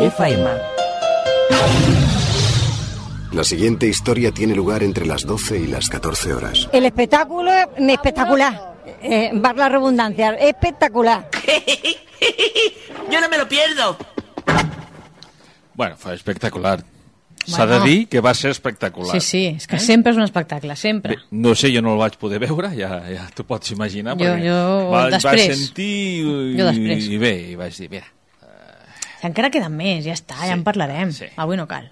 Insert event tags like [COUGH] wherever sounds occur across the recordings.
FM. La siguiente historia tiene lugar entre las 12 y las 14 horas. El espectáculo es espectacular. Eh, va la redundancia, espectacular. Yo no me lo pierdo. Bueno, fa espectacular. S'ha de dir que va ser espectacular. Sí, sí, és que sempre és un espectacle, sempre. Bé, no sé, jo no el vaig poder veure, ja, ja t'ho pots imaginar. Jo- jo va, després. Va sentir i, Jo després. i bé, i vaig dir, mira, Encara queden més, ja està, ja en parlarem. sí. Avui no cal.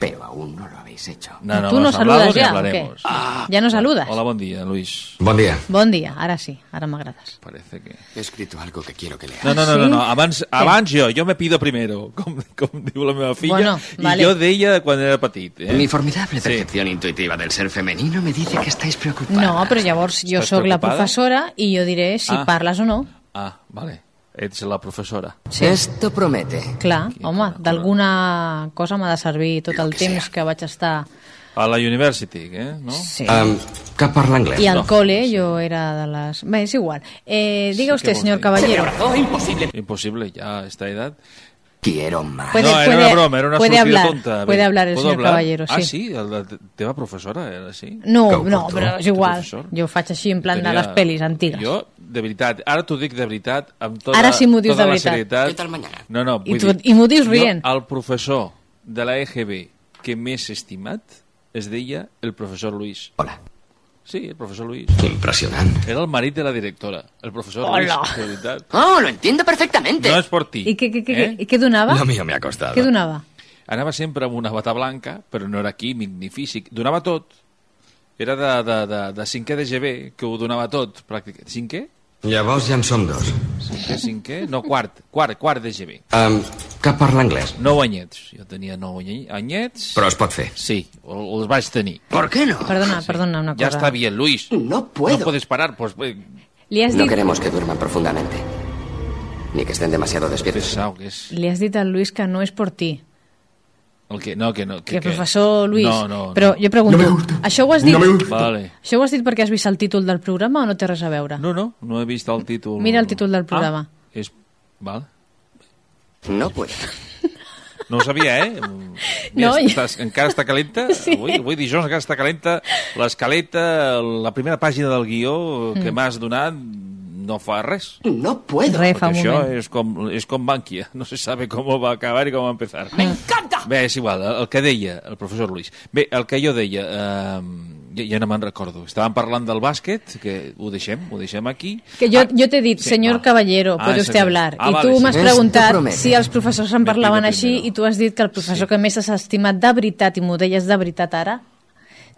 Pero aún no lo habéis hecho. no, no, Tu no hemos hablado saludes ja, hablaremos. o què? Ja no saludes? Hola, bon dia, Luis. Bon dia. Bon dia, ara sí, ara m'agrades. Parece que... He escrito algo que quiero que leas. No, no, no, sí? no, no. Abans, abans jo, jo me pido primero, com, com diu la meva filla, Bueno, vale. i jo deia quan era petit. Eh? Mi formidable Sí. percepción intuitiva del ser femenino me dice que estáis preocupadas. No, però llavors jo Estàs sóc la professora i jo diré si Ah. parles o no. Ah, vale. Ets la professora. Sí. Esto promete. Clar, home, d'alguna cosa m'ha de servir tot el que temps sea. que vaig estar... A la University, eh? No? Sí. Um, que parla anglès. I al no. cole jo era de les... Bé, és igual. Eh, diga Sí, usted, què vols señor dir? Caballero. Imposible, ya a esta edad. Quiero más. Puede- no, era puede- una broma, era una puede sortida hablar, tonta. puede hablar el ¿puedo señor Caballero, Ah, sí. sí? La, teva professora era així? No, no, però és igual. Jo faig així en plan de Tenia- les pel·lis antigues. Jo, de veritat, ara t'ho dic de veritat, amb tota, Ara sí m'ho dius tota de la veritat. serietat. Què tal mañana? No, no, I vull tu- dir, i m'ho dius rient. el professor de la EGB que més estimat es deia el professor Luis. Hola. Sí, el professor Luis. Impresionante. Era el marit de la directora, el professor Hola. Luis, de veritat. Oh, lo entiendo perfectamente. No és per ti. I què, què, què, eh? què, què donava? Lo mío me ha costado. Què donava? Anava sempre amb una bata blanca, però no era químic ni físic. Donava tot. Era de, de, de, de cinquè de GB, que ho donava tot. Pràcticament. Cinquè? Llavors ja en som dos. Cinquè, cinquè? No, quart. Quart, quart de GB. Um, que parla anglès. Nou anyets. Jo tenia nou any- anyets. Però es pot fer. Sí, els vaig tenir. ¿Por qué no? Perdona, perdona una Ya cosa. está bien, Luis. No puedo. No puedes parar, pues... eh, Li has, No dit, queremos que duerman profundamente. Ni que estén demasiado despiertos. Pesado que és. li has dit al Luis que no és per ti. El que, no, que no. Que, professor Luis... No, no. Però no. jo pregunto, això ho has dit... Vale. Això ho has dit perquè has vist el títol del programa o no té res a veure? No, no, no he vist el títol. Mira el títol del programa. Ah, és... Val. No puedo. No ho sabia, eh? [LAUGHS] No, Mira, i- estàs, encara està calenta. [LAUGHS] Sí. Avui, avui dijous encara està calenta. L'escaleta, la primera pàgina del guió Mm. que m'has donat no fa res. No puedo. Re, fa un Això moment. és com, és com Bankia. No se sabe com va acabar i com va empezar. Me encanta! Bé, és igual, el, el que deia el professor Luis. Bé, el que jo deia, eh, ja, ja no me'n recordo. Estàvem parlant del bàsquet, que ho deixem, ho deixem aquí. Que jo, Ah, jo t'he dit, sí, señor va. Caballero, Ah, puede usted sí. hablar. Ah, I vale, tu sí. m'has preguntat si els professors en parlaven així primero. i tu has dit que el professor que més has estimat de veritat, i m'ho deies de veritat ara,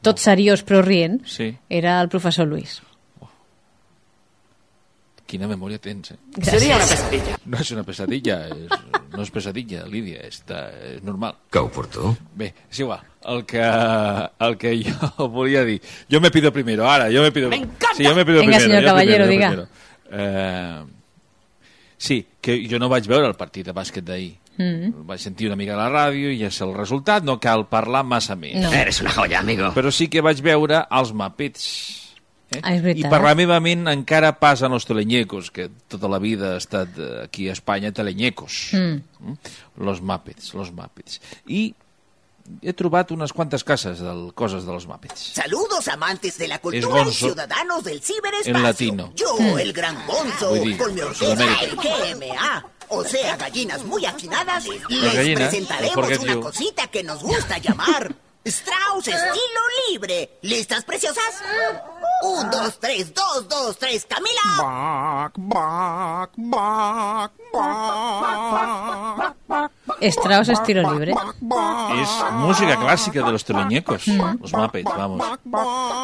tot seriós però rient, Sí. era el professor Luis. Quina memòria tens, eh? Gràcies. Sería una pesadilla. No és una pesadilla, és no és pesadilla, Lídia, està, és normal. Que oportú. Bé, és igual. El que, el que jo [LAUGHS] volia dir... Jo me pido primero, ara, jo me pido... Me encanta. Sí, jo me pido Venga, primero. jo Caballero, primero, diga. primero. Eh, sí, que jo no vaig veure el partit de bàsquet d'ahir. Mm. Vaig sentir una mica a la ràdio i és el resultat, no cal parlar massa més. No. Eres una joya, amigo. Però sí que vaig veure els Muppets. Eh? Ah, és veritat. I per la meva ment encara passen els teleñecos, que tota la vida ha estat eh, aquí a Espanya teleñecos. Mm. Los Muppets, los Muppets. I he trobat unes quantes cases de coses dels Muppets. Saludos amantes de la cultura y ciudadanos del ciberespacio. En latino. Yo, el gran Gonzo, Voy di- con mi orquesta, GMA. O sea, gallinas muy afinadas, les gallinas, presentaremos una cosita que nos gusta llamar [LAUGHS] Strauss estilo libre. ¿Listas, preciosas? Un, dos, tres, dos, dos, tres, Camila. Strauss estilo libre. És música clàssica de los teleñecos, los Muppets, vamos.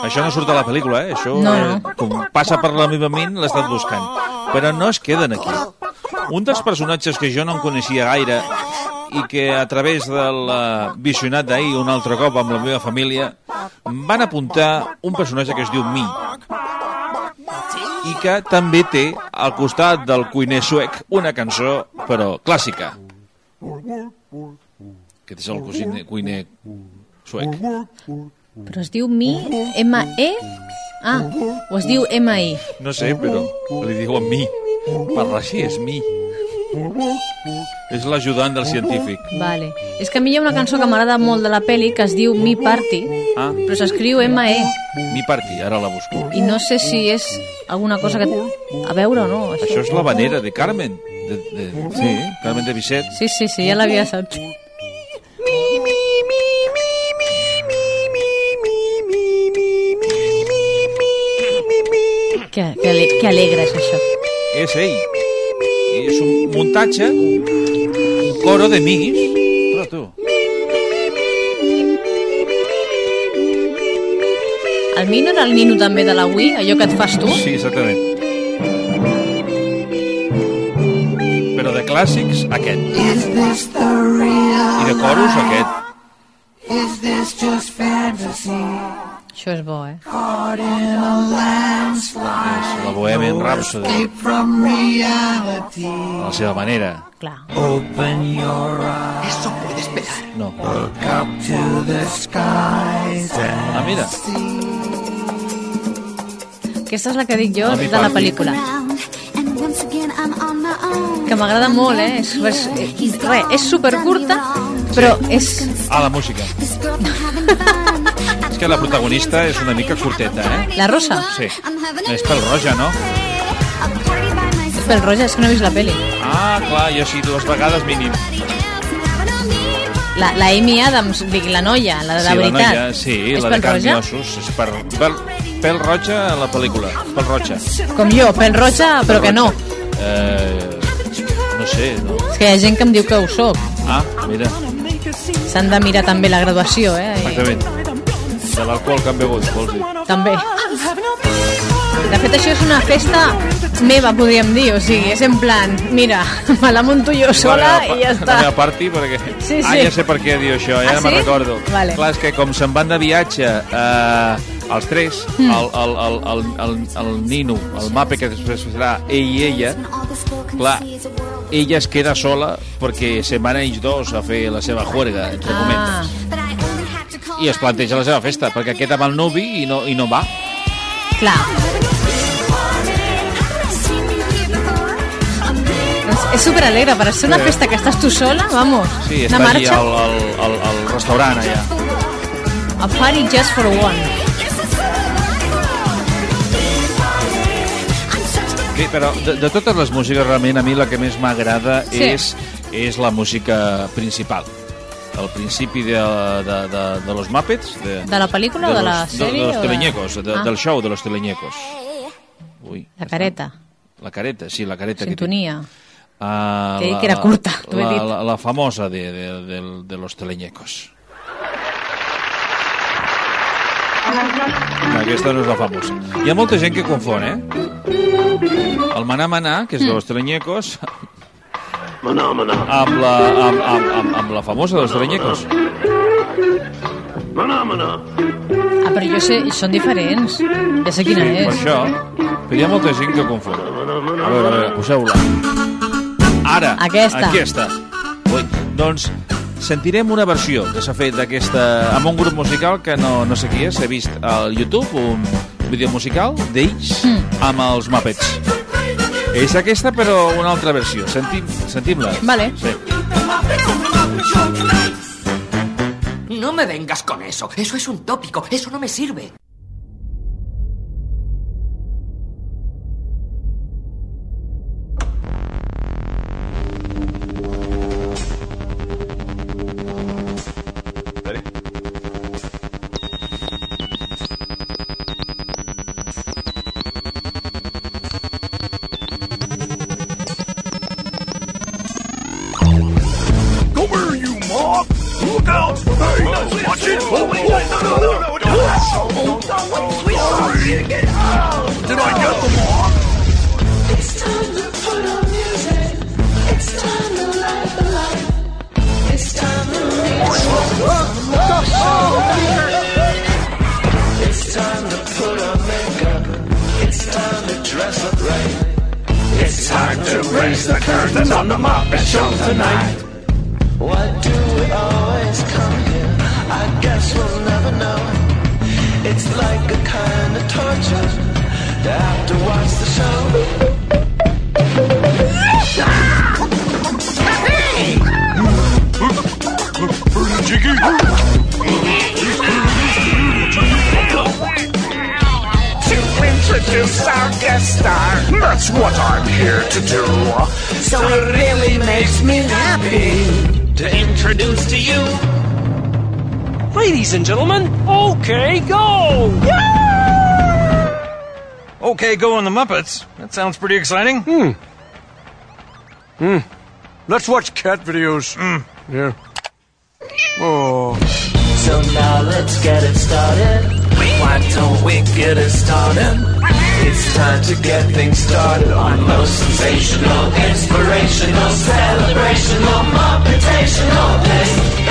Això no surt a la pel·lícula, eh? Això, No, eh, no. com passa per la meva ment, l'he estat buscant. Però no es queden aquí. Un dels personatges que jo no en coneixia gaire i que a través del eh, visionat d'ahir un altre cop amb la meva família van apuntar un personatge que es diu Mi i que també té al costat del cuiner suec una cançó, però clàssica. Aquest és el cuiner, cuiner suec. Però es diu Mi, M-E? Ah, o es diu M-I? No sé, però li diuen mi. Parla així, és mi. És l'ajudant del científic. Vale. És que a mi hi ha una cançó que m'agrada molt de la peli que es diu Mi Party, Ah, però s'escriu M-E. mi parti, ara la busco. I no sé si és alguna cosa que... a veure o no. Això. Això és la vanera de Carmen. De, de, sí, Carmen de Bisset. Sí, sí, sí, ja l'havia saps. Que, que, ale que alegre és això. És ell. I és un muntatge, un coro de mis. Però tu. El mi no era el nino també de la Wii, allò que et fas tu? Sí, exactament. Però de clàssics, aquest. I de coros, aquest. Això és bo, eh? És la Bohemian Rhapsody. A la seva manera. Clar. Eso puede esperar. No. Ah, mira. Aquesta és la que dic jo de la pel·lícula. Que m'agrada molt, eh? És, és, és, re, és supercurta, però és... Ah, la música. Que la protagonista és una mica curteta, eh? La Rosa? Sí. És pel roja, no? És pel roja, és que no he vist la peli. Ah, clar, jo sí, dues vegades mínim. La, la Amy Adams, dic, la noia, la de sí, veritat. la noia, sí, és la de pel carn i ossos. És per, pel, pel roja a la pel·lícula. Pel roja. Com jo, pel roja, però que no. Eh, no sé, no. És que hi ha gent que em diu que ho soc. Ah, mira, S'han de mirar també la graduació, eh? I, exactament. De l'alcohol que han begut, vols dir. també. De fet, això és una festa meva, podríem dir. O sigui, és en plan, mira, [LAUGHS] me la munto jo sola La meva i ja està. La meva party, perquè... Sí, Ah, sí. ja sé per què diu això, ja Ah, me'n sí? recordo. Vale. Clar, és que com se'n van de viatge eh, els tres, Mm. el, el, el, el, el, el Nino, el Mape, que després serà ell i ella, clar, ella es queda sola perquè se'n van ells dos a fer la seva juerga, entre Ah, comentes. I es planteja la seva festa, perquè queda amb el nuvi i no, i no va. clar. És, és superalegre, per ser una Sí. festa que estàs tu sola, vamos, Sí, una està allí marxa, al, al, al, al restaurant allà. a party just for one. Bé, però de, de totes les músiques, realment, a mi la que més m'agrada Sí. és, és la música principal. Al principi de, de, de, de los Muppets. De, De la pel·lícula o de la sèrie De, de los de- teleñecos, de, Ah. del show de los teleñecos. Ui, La careta, la careta, sí, la careta. sintonia. Que té. Ah, dit que era curta, t'ho [LAUGHS] he la, dit. la, la famosa de, de, de, de los teleñecos. Aquesta no és la famosa. Hi ha molta gent que confon, eh? El Maná Maná, que és de los teleñecos, amb la, amb, amb, amb, amb la famosa dels Treñecos. Ah, però jo sé, són diferents. Ja sé quina Per és. això, però hi ha molta gent que confon. A veure, a veure, poseu-la. Ara, Aquesta. aquesta. Ui, doncs sentirem una versió que s'ha fet d'aquesta amb un grup musical que no, no sé qui és, he vist al YouTube un vídeo musical d'ells Mm. amb els Muppets. És aquesta, però una altra versió. Sentim, sentim-la. Vale. Sí. No me vengas con eso. Eso es un tópico. Eso no me sirve. Go on the Muppets. That sounds pretty exciting. Hmm. Hmm. Let's watch cat videos. Hmm. Yeah. Oh. So now let's get it started. Why don't we get it started? It's time to get things started on most sensational, inspirational, celebrational, muppetational. This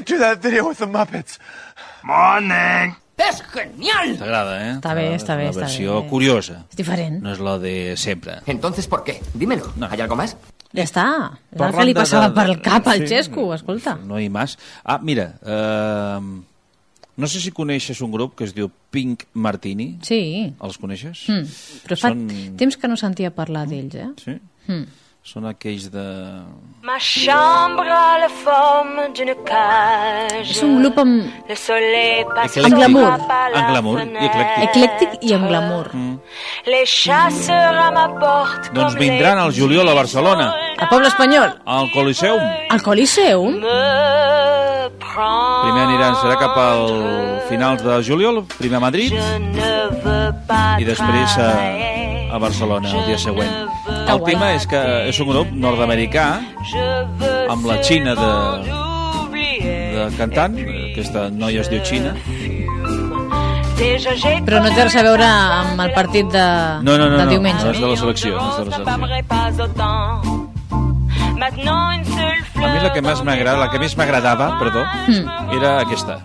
can't do that video with the Muppets. Morning. ¡Es genial! T'agrada, eh? Està bé, està bé, Una està versió bé. curiosa. És diferent. No és la de sempre. Entonces, ¿por qué? Dímelo. ¿Hay algo más? Ja està. És el que li de- passava de- per el cap al sí. Xesco, escolta. No hi més. Ah, mira, eh, no sé si coneixes un grup que es diu Pink Martini. Sí. Els coneixes? Mm. Però fa Són- temps que no sentia parlar d'ells, eh? Sí. Mm. Són aquells de... Ma chambre a la forme d'une cage. És un grup amb... Le soleil passe. Amb glamour. En glamour i eclèctic. Eclèctic i amb glamour. Mm. Les chasseurs à ma porte. Doncs vindran al juliol a Barcelona, A Poble Espanyol. al Coliseum. Al Coliseum? Primer aniran, serà cap al finals de juliol, primer a Madrid i després a, a Barcelona el dia següent. Que El guai. tema és que és un grup nord-americà amb la Xina de, de cantant, aquesta noia es diu Xina. Però no té res a veure amb el partit de, No, no, no, no, diumenge. no és de la selecció, no és de la selecció. A mi la que més m'agrada, la que més m'agradava, perdó, Mm. era aquesta.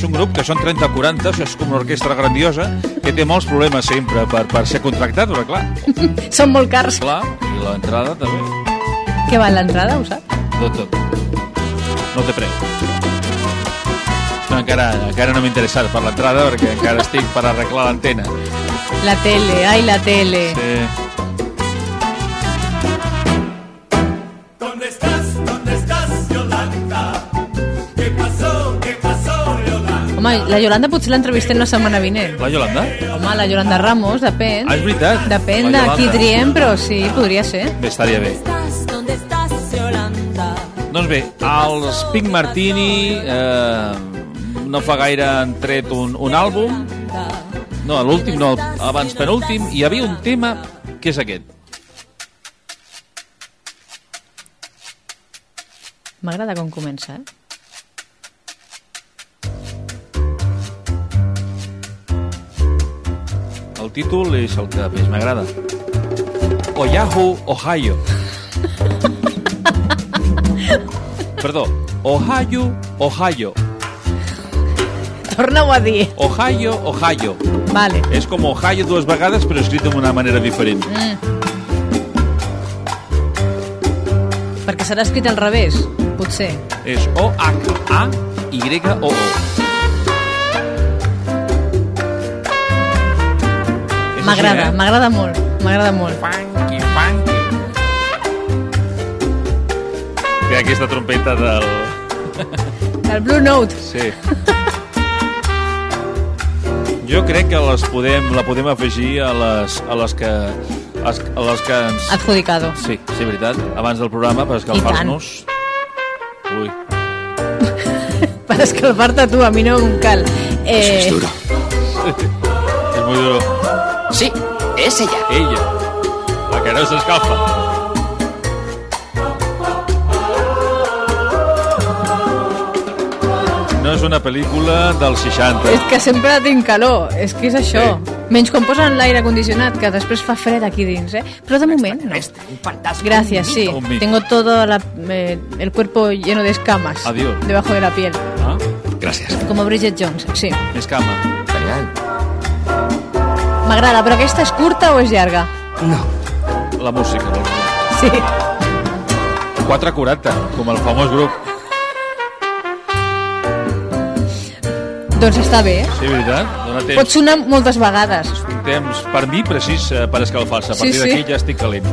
És un grup que són 30-40, això és com una orquestra grandiosa, que té molts problemes sempre per, per ser contractat, però clar, [LAUGHS] Són molt cars. clar, i l'entrada també, Què val l'entrada, ho saps? tot, tot. No té preu. No, encara, encara no m'he interessat per l'entrada perquè encara estic per arreglar l'antena. La tele, ai, la tele. Sí. Home, la Yolanda potser l'entrevistem la setmana vinent. La Yolanda? Home, la Yolanda Ramos, depèn. Ah, és veritat. Depèn de qui triem, però sí, podria ser. Bé, estaria bé. Doncs bé, els Pink Martini eh, no fa gaire han tret un, un àlbum. No, l'últim no, abans penúltim. Hi havia un tema que és aquest. M'agrada com comença, eh? El títol és el que més m'agrada. Oahu, Ohio. [LAUGHS] Perdó, Ohio, Ohio. Torna-ho a dir. Ohio, Ohio. Vale. És com Ohio dues vegades, però escrit d'una manera diferent. Mm. Perquè serà escrit al revés, potser. És O-H-A-Y-O-O. És M'agrada, eh? m'agrada molt, m'agrada molt. Funky, funky. Té aquesta trompeta del... El Blue Note. Sí. Jo crec que les podem, la podem afegir a les, a les que a les que ens... Adjudicado. Sí, sí, veritat. Abans del programa, per escalfar-nos. Ui. [LAUGHS] Per escalfar-te tu, a mi no em cal. Eh, es muy duro. Sí, es ella. Ella. La que no s'escalfa. No és una pel·lícula dels 60. és que sempre tinc calor, és que és això. Menys quan posen l'aire condicionat, que després fa fred aquí dins, eh? Però de moment no. Gracias, sí. Tengo todo la- eh, el cuerpo lleno de escamas. Adiós. Debajo de la piel. Ah, Gràcies. Como Bridget Jones, sí. més cama. Genial. M'agrada, però aquesta és curta o és llarga? No. La música. vols dir. Sí. 4.40, com el famós grup. Doncs està bé. Sí, veritat? Dóna temps. Pot sonar moltes vegades. Un temps, per mi, precís eh, per escalfar-se. A Sí, partir sí. d'aquí ja estic calent.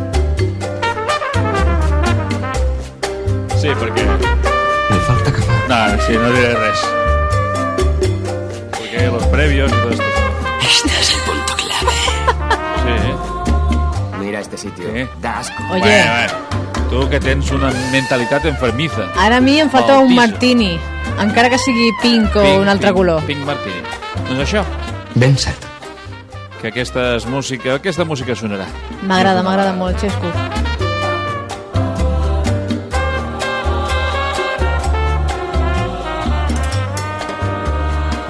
Sí, perquè... Me falta café. No, sí, no diré res. Porque los previos y todo esto. Este Sí. Mira este sitio. Sí. Da asco. Oye. Bueno, bueno. Tu que tens una mentalitat enfermiza. Ara a mi em falta un martini, encara que sigui pink o un altre pink, color. Pink Martini. Doncs això, Ben cert. que aquesta és música, aquesta música sonarà. M'agrada, m'agrada molt, Xesco.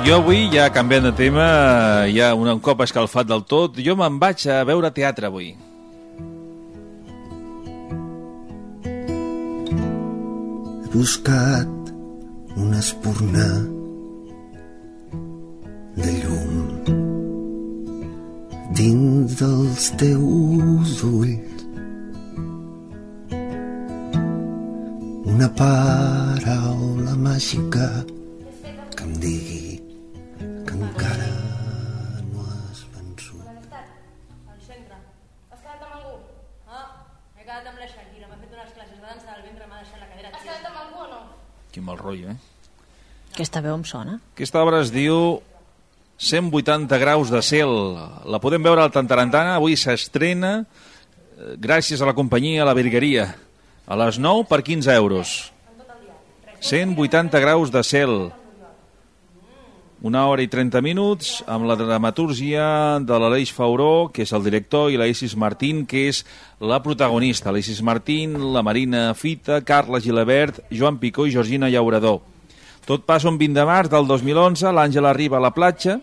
Jo avui, ja canviant de tema, ja un, un cop escalfat del tot, jo me'n vaig a veure teatre avui. He buscat una espurna de llum dins dels teus ulls. Una paraula màgica que em digui encara no has vençut. Al centre. Has quedat amb algú? Ah, m'he quedat amb la Shakira. M'ha fet unes classes de dansa del ventre, m'ha deixat la cadira. Has quedat amb algú o no? Quin mal rotllo, eh? Aquesta veu em sona. Aquesta obra es diu 180 graus de cel. La podem veure al Tantarantana, avui s'estrena eh, gràcies a la companyia La Virgueria. A les 9 per 15 euros. 180 graus de cel. Una hora i 30 minuts amb la dramatúrgia de l'Aleix Fauró, que és el director, i l'Isis Martín, que és la protagonista. L'Isis Martín, la Marina Fita, Carla Gilabert, Joan Picó i Georgina Llaurador. Tot passa un 20 de març del 2011, l'Àngela arriba a la platja,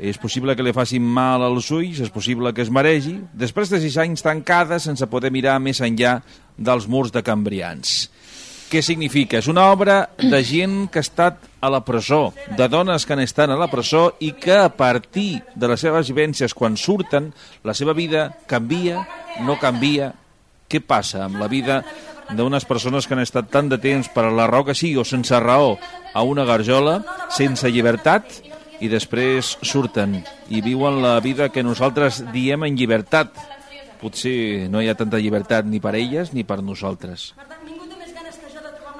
és possible que li facin mal als ulls, és possible que es maregi, després de 6 anys tancada sense poder mirar més enllà dels murs de Cambrians. Què significa? És una obra de gent que ha estat a la presó, de dones que han estat a la presó i que a partir de les seves vivències quan surten, la seva vida canvia, no canvia, què passa amb la vida d'unes persones que han estat tant de temps per la raó que sigui o sense raó a una garjola, sense llibertat, i després surten i viuen la vida que nosaltres diem en llibertat. Potser no hi ha tanta llibertat ni per elles ni per nosaltres.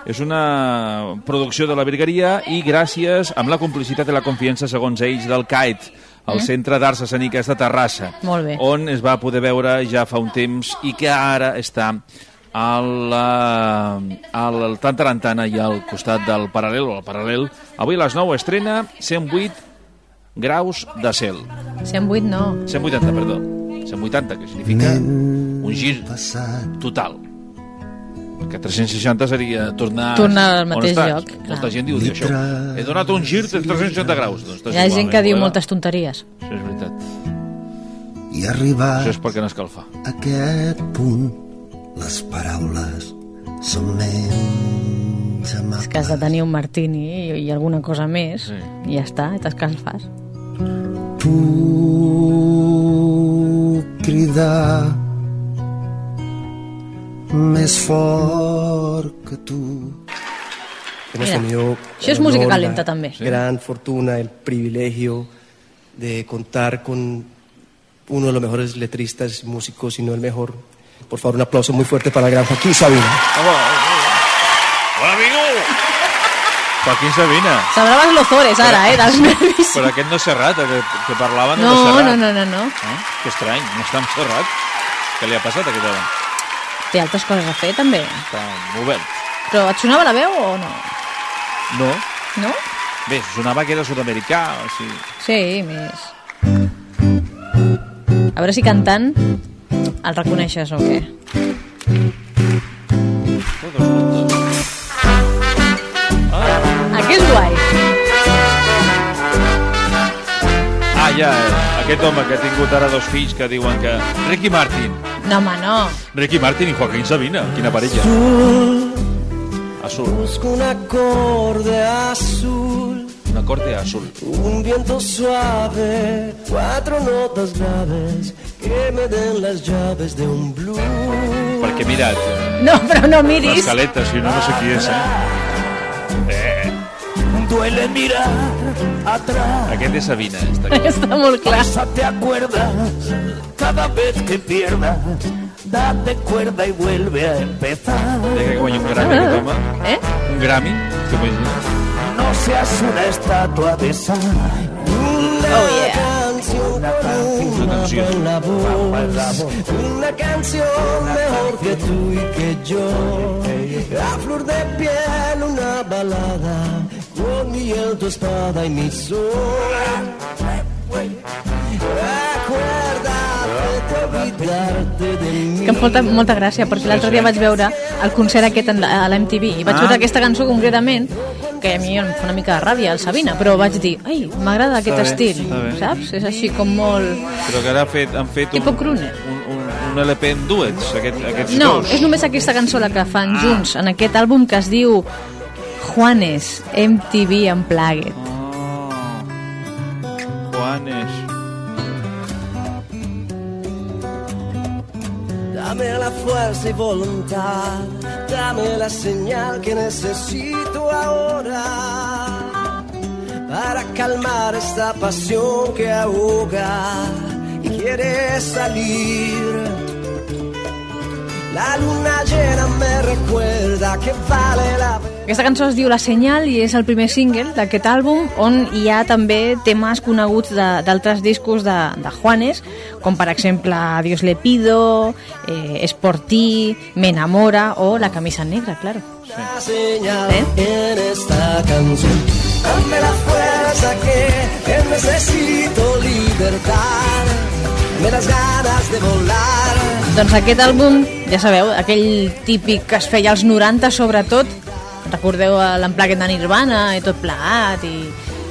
És una producció de la Virgueria i gràcies amb la complicitat i la confiança, segons ells, del CAET, el Mm. Centre d'Arts Escèniques de Terrassa, Molt bé. on es va poder veure ja fa un temps i que ara està a la, al Tantarantana i al costat del Paral·lel, o al Paral·lel. Avui a les 9 estrena 108 graus de cel. 108 no. 180, perdó. 180, que significa un gir total. Perquè 360 seria tornar... Tornar al mateix estàs. lloc, clar. Molta gent diu, diu això. He donat un gir de 360 graus. Doncs Hi ha igual, gent que diu benvolguda. moltes tonteries. Això és veritat. I arribar Això és perquè no escalfa. a aquest punt, les paraules són menys És amables. que has de tenir un martini i, i alguna cosa més Sí. i ja està, i t'escalfes. Puc cridar més fort que tu. Hemos Mira, tenido això és música calenta, també. Gran fortuna, el privilegio de contar con uno de los mejores letristas, músicos, si no el mejor. Por favor, un aplauso muy fuerte para el gran Joaquín Sabina. Hola, amigo! Joaquín Sabina. Sembraves l'Ozores ara, eh, dels [LAUGHS] nervis. Però aquest no és Serrat, que, que parlaven de No, Serrat. no, no, no, no. Eh? Que estrany, no està amb Serrat. Què li ha passat a aquest home? Té altres coses a fer, també. Està obert. Però et sonava la veu o no? No. No? Bé, sonava que era sud-americà, o sigui... Sí, més. A veure si cantant el reconeixes o què. Todos juntos. Aquest és guai. Ja, eh, aquest home que ha tingut ara dos fills que diuen que... Ricky Martin. No, home, no. Ricky Martin i Joaquín Sabina. Quina parella. Azul. Busco un acorde azul, Un acorde azul. un viento suave, cuatro notas graves que me den las llaves de un blues. Perquè mira't, eh, No, però no miris. l'escaleta, si no, no sé qui és, eh? eh Duele mirar atrás. aquest és Sabina. Està aquí. Està molt clar. Esa te acuerdas cada vez que pierdas. Date cuerda y vuelve a empezar. Deia que guanya un Grammy aquest home. Eh? Un Grammy? T'ho imagines? No seas una estatua de sal. Una Oh, yeah. canción Una canción. en la voz. Una canción mejor que tú y que yo. A flor de piel una balada con mi en tu espada y mi. Que em fa molta, gràcia, perquè l'altre dia vaig veure el concert aquest a l'MTV i vaig Ah. veure aquesta cançó concretament que a mi em fa una mica de ràbia, el Sabina, però vaig dir, ai, m'agrada aquest Està bé, estil, bé. saps? És així com molt... Però que ara han fet, han fet un, un, un, un LP en duets, aquest, aquests No, dos. és només aquesta cançó la que Ah. fan junts en aquest àlbum que es diu Juanes MTV Unplugged. Juanes. Dame la fuerza y voluntad, dame la señal que necesito ahora para calmar esta pasión que ahoga y quiere salir. La luna llena me recuerda que vale la pena. Aquesta cançó es diu La Senyal i és el primer single d'aquest àlbum on hi ha també temes coneguts de- d'altres discos de, de Juanes, com per exemple Dios le pido, eh, Es por ti, Me enamora o La camisa negra, claro. La señal en esta canción. Dame la fuerza que, que necesito libertad. Me las ganas de volar. Doncs aquest àlbum, ja sabeu, aquell típic que es feia als 90 sobretot, recordeu eh, l'emplaquet de Nirvana i tot plegat i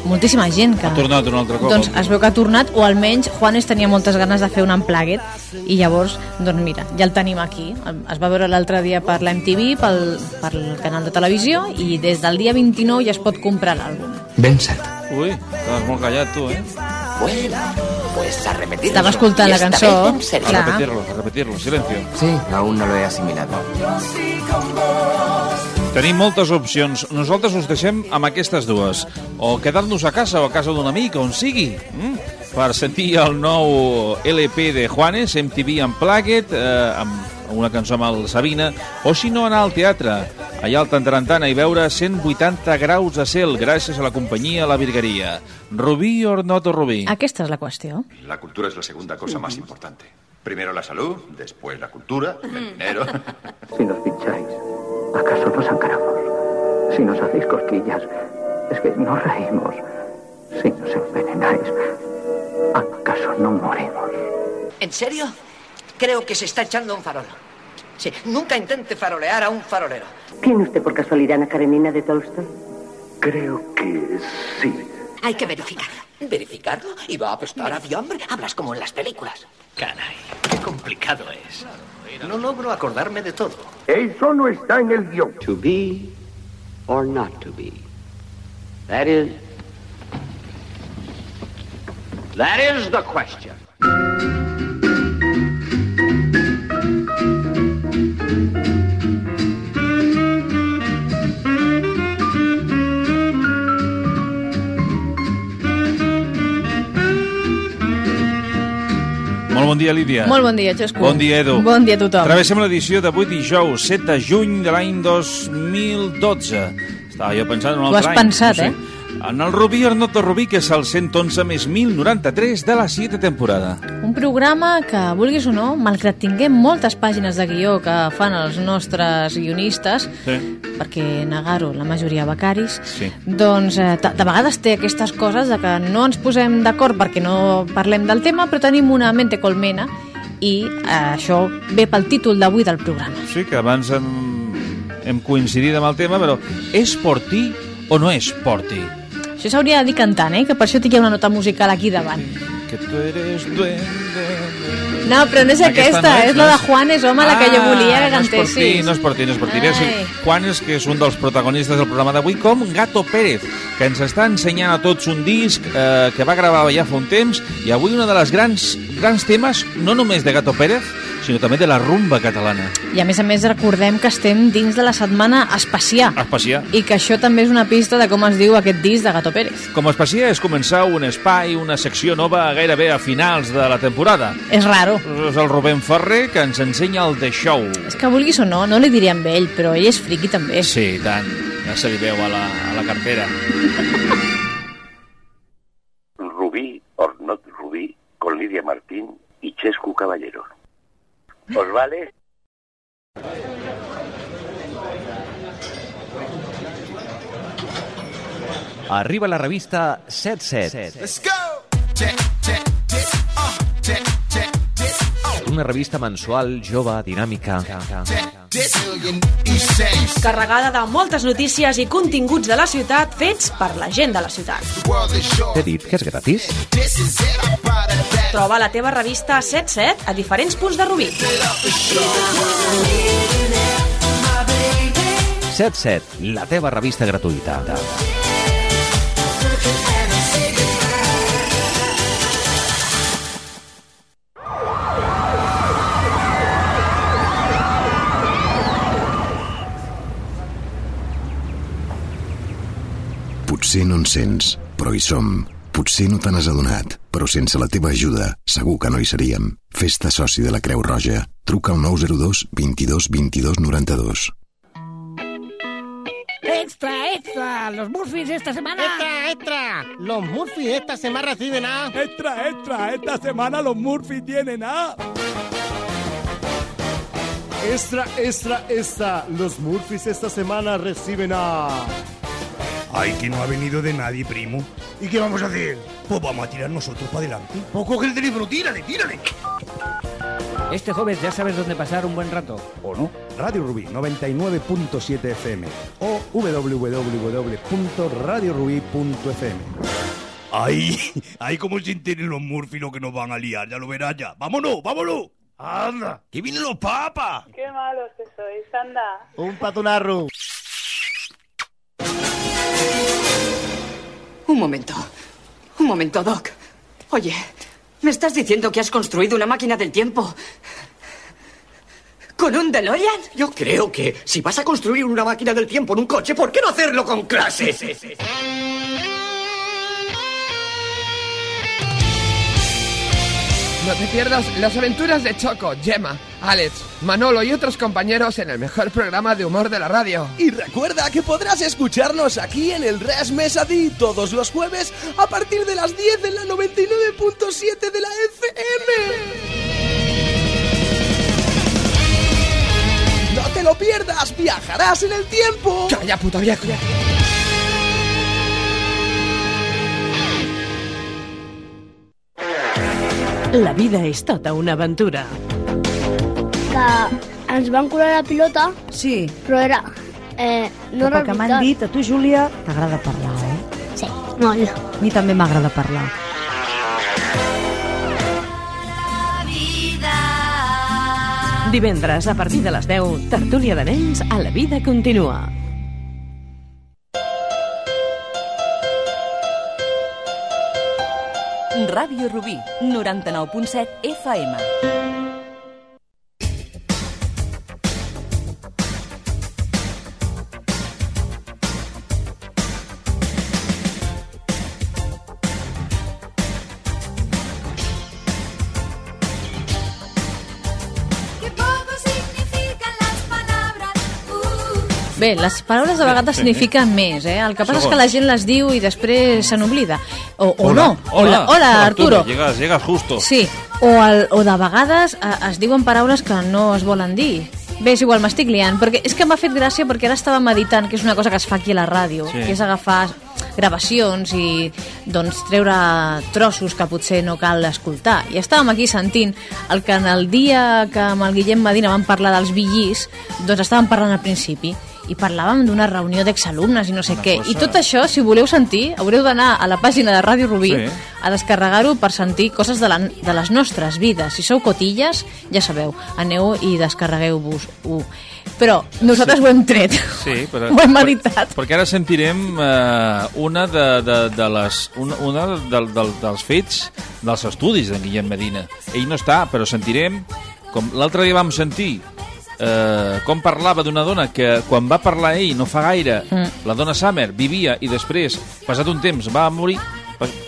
moltíssima gent que... Ha tornat un altre cop. Doncs es veu que ha tornat, o almenys Juanes tenia moltes ganes de fer un unplugged i llavors, doncs mira, ja el tenim aquí. Es va veure l'altre dia per la MTV, pel, pel canal de televisió i des del dia 29 ja es pot comprar l'àlbum. Ben cert. Ui, estàs molt callat, tu, eh? Vuela, Pues a repetirlo. Estava escoltant la cançó. A repetirlo, a repetirlo, silencio. Sí, aún no lo he asimilado. Tenim moltes opcions. Nosaltres us deixem amb aquestes dues. O quedar-nos a casa o a casa d'un amic, on sigui. Mm? Per sentir el nou LP de Juanes, MTV Unplugged, eh, amb una cançó amb el Sabina, o si no anar al teatre, allà al Tantarantana i veure 180 graus de cel gràcies a la companyia La Virgueria. Rubí or not Rubí? Aquesta és la qüestió. La cultura es la segunda cosa más importante. Primero la salud, después la cultura, el dinero. Si nos pincháis, ¿acaso nos sangramos? Si nos hacéis cosquillas, es que no reímos. Si nos envenenáis, ¿acaso no morimos? ¿En serio? Creo que se está echando un farol. Sí, nunca intente farolear a un farolero. ¿Tiene usted por casualidad una Karenina de Tolstoy? Creo que sí. Hay que verificarlo. ¿Verificarlo? ¿Y va a apestar a fiambre? Hablas como en las películas. Caray, qué complicado es. No logro acordarme de todo. Eso no está en el guion. To be or not to be. That is. That is the question. Molt bon dia, Lídia. Molt bon dia, Xosco. Bon dia, Edu. Bon dia a tothom. Travessem l'edició d'avui dijous, 7 de juny de l'any 2012. Estava jo pensant en un Ho altre has any. pensat, no sé. eh? En el Rubí or not the Rubí, que és el 111 més 1093 de la 7 temporada. Un programa que, vulguis o no, malgrat tinguem moltes pàgines de guió que fan els nostres guionistes, Sí. perquè negar-ho, la majoria becaris, Sí. doncs eh, de de vegades té aquestes coses de que no ens posem d'acord perquè no parlem del tema, però tenim una mente colmena i eh, això ve pel títol d'avui del programa. Sí, que abans hem, hem coincidit amb el tema, però és portí o no és portí? Això s'hauria de dir cantant, eh? que per això tinc una nota musical aquí davant. Que tu eres duende... No, però no és aquesta, no és, la no de Juanes, home, la que jo volia que no és por ti, cantessis. no és por ti, no és por ti. Juanes, que és un dels protagonistes del programa d'avui, com Gato Pérez, que ens està ensenyant a tots un disc eh, que va gravar ja fa un temps, i avui un de les grans, grans temes, no només de Gato Pérez, sinó també de la rumba catalana. I a més a més recordem que estem dins de la setmana Espacià Espacià. i que això també és una pista de com es diu aquest disc de Gato Pérez. Com a Espacià és començar un espai, una secció nova gairebé a finals de la temporada. És raro. És el Rubén Ferrer que ens ensenya el The Show. És que vulguis o no, no li diria amb ell, però ell és friqui també. Sí, i tant. Ja se li veu a la, a la cartera. Rubí or not Rubí con Lidia Martín y Chescu Caballero. ¿Os vale? Arriba la revista 77. Let's go! Check, check, check, uh, check. Una revista mensual, jove, dinàmica. Carregada de moltes notícies i continguts de la ciutat fets per la gent de la ciutat. T'he dit que és gratis? Troba la teva revista 77 a diferents punts de Rubí. 77, la teva revista gratuïta. Potser no en sents, però hi som. Potser no te n'has adonat, però sense la teva ajuda segur que no hi seríem. Festa soci de la Creu Roja. Truca al 902 22 22 92. ¡Extra, extra! ¡Los Murphys esta semana! ¡Extra, extra! ¡Los Murphys esta semana reciben a... Extra, extra, esta semana los Murphy tienen a... Extra, extra, extra. Los Murphys esta semana reciben a... Ay, que no ha venido de nadie, primo. ¿Y qué vamos a hacer? Pues vamos a tirar nosotros para adelante. Pues coge el teléfono, tírale, tírale. Este jueves ya sabes dónde pasar un buen rato. ¿O no? Radio Rubí 99.7 FM o www.radiorubí.fm. Ay, ay, como se enteren los Murphy lo que nos van a liar, ya lo verás ya. ¡Vámonos, vámonos! ¡Anda! ¡Que vienen los papas! Qué malos que sois, anda. Un patunarro. Un momento. Un momento, Doc. Oye, ¿Me estás diciendo que has construido una máquina del tiempo? ¿Con un DeLorean? Yo creo que si vas a construir una máquina del tiempo en un coche, ¿por qué no hacerlo con clase? No te pierdas las aventuras de Choco, Gemma, Alex, Manolo y otros compañeros en el mejor programa de humor de la radio. Y recuerda que podrás escucharnos aquí en el Res Mesadi todos los jueves a partir de las 10 en la 99.7 de la FM. No te lo pierdas, viajarás en el tiempo. Calla, puta viejo. La vida és tota una aventura. Que ens van curar la pilota. Sí. Però era... Eh, no pel que m'han dit, a tu, Júlia, t'agrada parlar, eh? Sí, molt. A mi també m'agrada parlar. Divendres, a partir de les 10, tertúlia de nens a la vida continua. Ràdio Rubí, 99.7 FM. Bé, les paraules de vegades signifiquen més, eh? El que passa és que Segons. la gent les diu i després se n'oblida. O, o Hola. no. Hola, hola Arturo. Llegas, llegas justo. Sí, o, el, o de vegades eh, es diuen paraules que no es volen dir. Bé, és igual, m'estic liant, perquè és que m'ha fet gràcia perquè ara estava meditant, que és una cosa que es fa aquí a la ràdio, Sí. que és agafar gravacions i doncs treure trossos que potser no cal escoltar. I estàvem aquí sentint el que en el dia que amb el Guillem Medina vam parlar dels billís, doncs estàvem parlant al principi i parlàvem d'una reunió d'exalumnes i no sé Una què. cosa- I tot això, si voleu sentir, haureu d'anar a la pàgina de Ràdio Rubí Sí. a descarregar-ho per sentir coses de, la, de les nostres vides. Si sou cotilles, ja sabeu, aneu i descarregueu-vos-ho. Però nosaltres ho hem tret. Sí, [LAUGHS] però, Ho hem editat. Per, perquè ara sentirem eh, una, de, de, de les, una, una del, del, dels fets dels estudis d'en Guillem Medina. Ell no està, però sentirem, com l'altre dia vam sentir, eh, com parlava d'una dona que quan va parlar ell no fa gaire, Mm. la dona Summer vivia i després, passat un temps, va morir,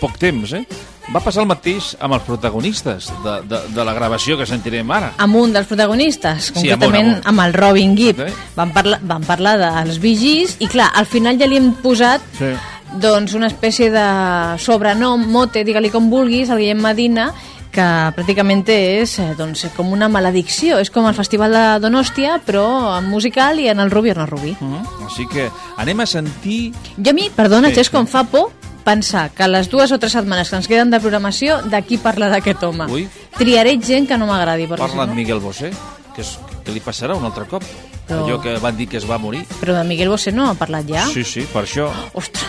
poc temps, eh? Va passar el mateix amb els protagonistes de, de, de la gravació que sentirem ara. amb un dels protagonistes, Sí, amb un, concretament amb un. amb el Robin Gibb. Vam, parla, vam parlar dels vigis i clar, al final ja li hem posat Sí. doncs una espècie de sobrenom, mote, digue-li com vulguis, al Guillem Medina, que pràcticament és eh, doncs, com una maledicció. És com el Festival de Donòstia, però en musical i en el Rubí o no Rubí. Uh -huh. Així que anem a sentir... Jo a mi, perdona, Sí, sí. com fa por pensar que les dues o tres setmanes que ens queden de programació, de qui parla d'aquest home. Ui. Triaré gent que no m'agradi, Parla amb no... Miguel Bosé, que, és, que li passarà un altre cop. Però- Allò que van dir que es va morir. Però de Miguel Bosé no ha parlat ja. Sí, sí, per això. Ostres.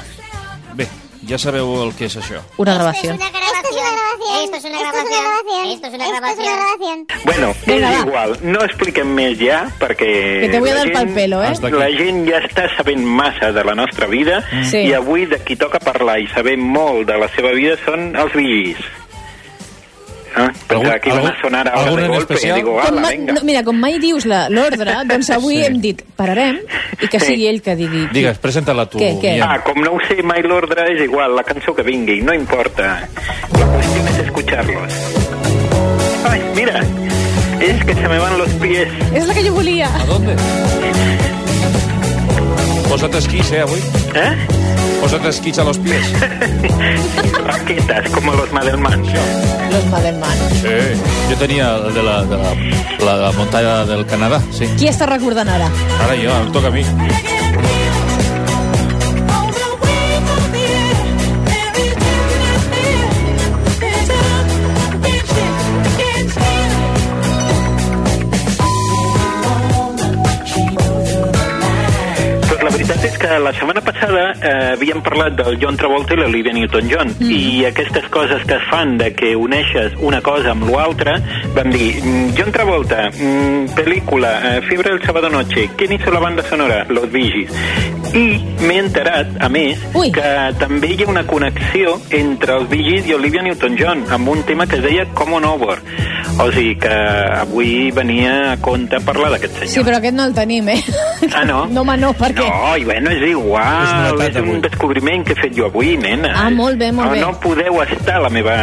Ja sabeu el que és això. Una gravació. Esto es una grabación. Esto es una grabación. Bueno, Vinga, és va. igual, no expliquem més ja, perquè... Que te voy a la dar pa'l pelo, eh? Hasta aquí. La gent ja està sabent massa de la nostra vida Sí. i avui de qui toca parlar i saber molt de la seva vida són els vigis. Ah, pensava que iban a sonar ara algun de golpe. especial? Digo, Com ala, ma, venga. no, mira, com mai dius la- l'ordre, [LAUGHS] doncs avui Sí. hem dit pararem i que Sí. sigui ell que digui. Digues, presenta-la tu. Què, què? Ah, com no ho sé mai l'ordre, és igual, la cançó que vingui, no importa. La cuestión es escucharlos. Ay, mira, es que se me van los pies. És la que jo volia. ¿A dónde? Posa't esquís, eh, avui? Eh? Posa't esquís a los pies. [LAUGHS] Raquetas, como los Madelman. Los Madelman. Sí, jo tenia el de la, de la, la, la muntanya del Canadà, sí. Qui està recordant ara? Ara jo, em toca a mi. Que la setmana passada eh, havíem parlat del John Travolta i l'Olivia Newton-John mm. i aquestes coses que es fan de que uneixes una cosa amb l'altra vam dir, mm, John Travolta mm, pel·lícula, eh, Fiebre del Sábado Noche ¿quién hizo la banda sonora? Los Gees i m'he enterat, a més, Ui. que també hi ha una connexió entre els Gees i Olivia Newton-John amb un tema que es deia Common Over o sigui que avui venia a compte parlar d'aquest senyor Sí, però aquest no el tenim, eh? Ah, no? [LAUGHS] No, home, no, perquè... No, i bueno, és igual, és, és un descobriment que he fet jo avui, nena. Ah, molt bé, molt no, bé. No podeu estar a la meva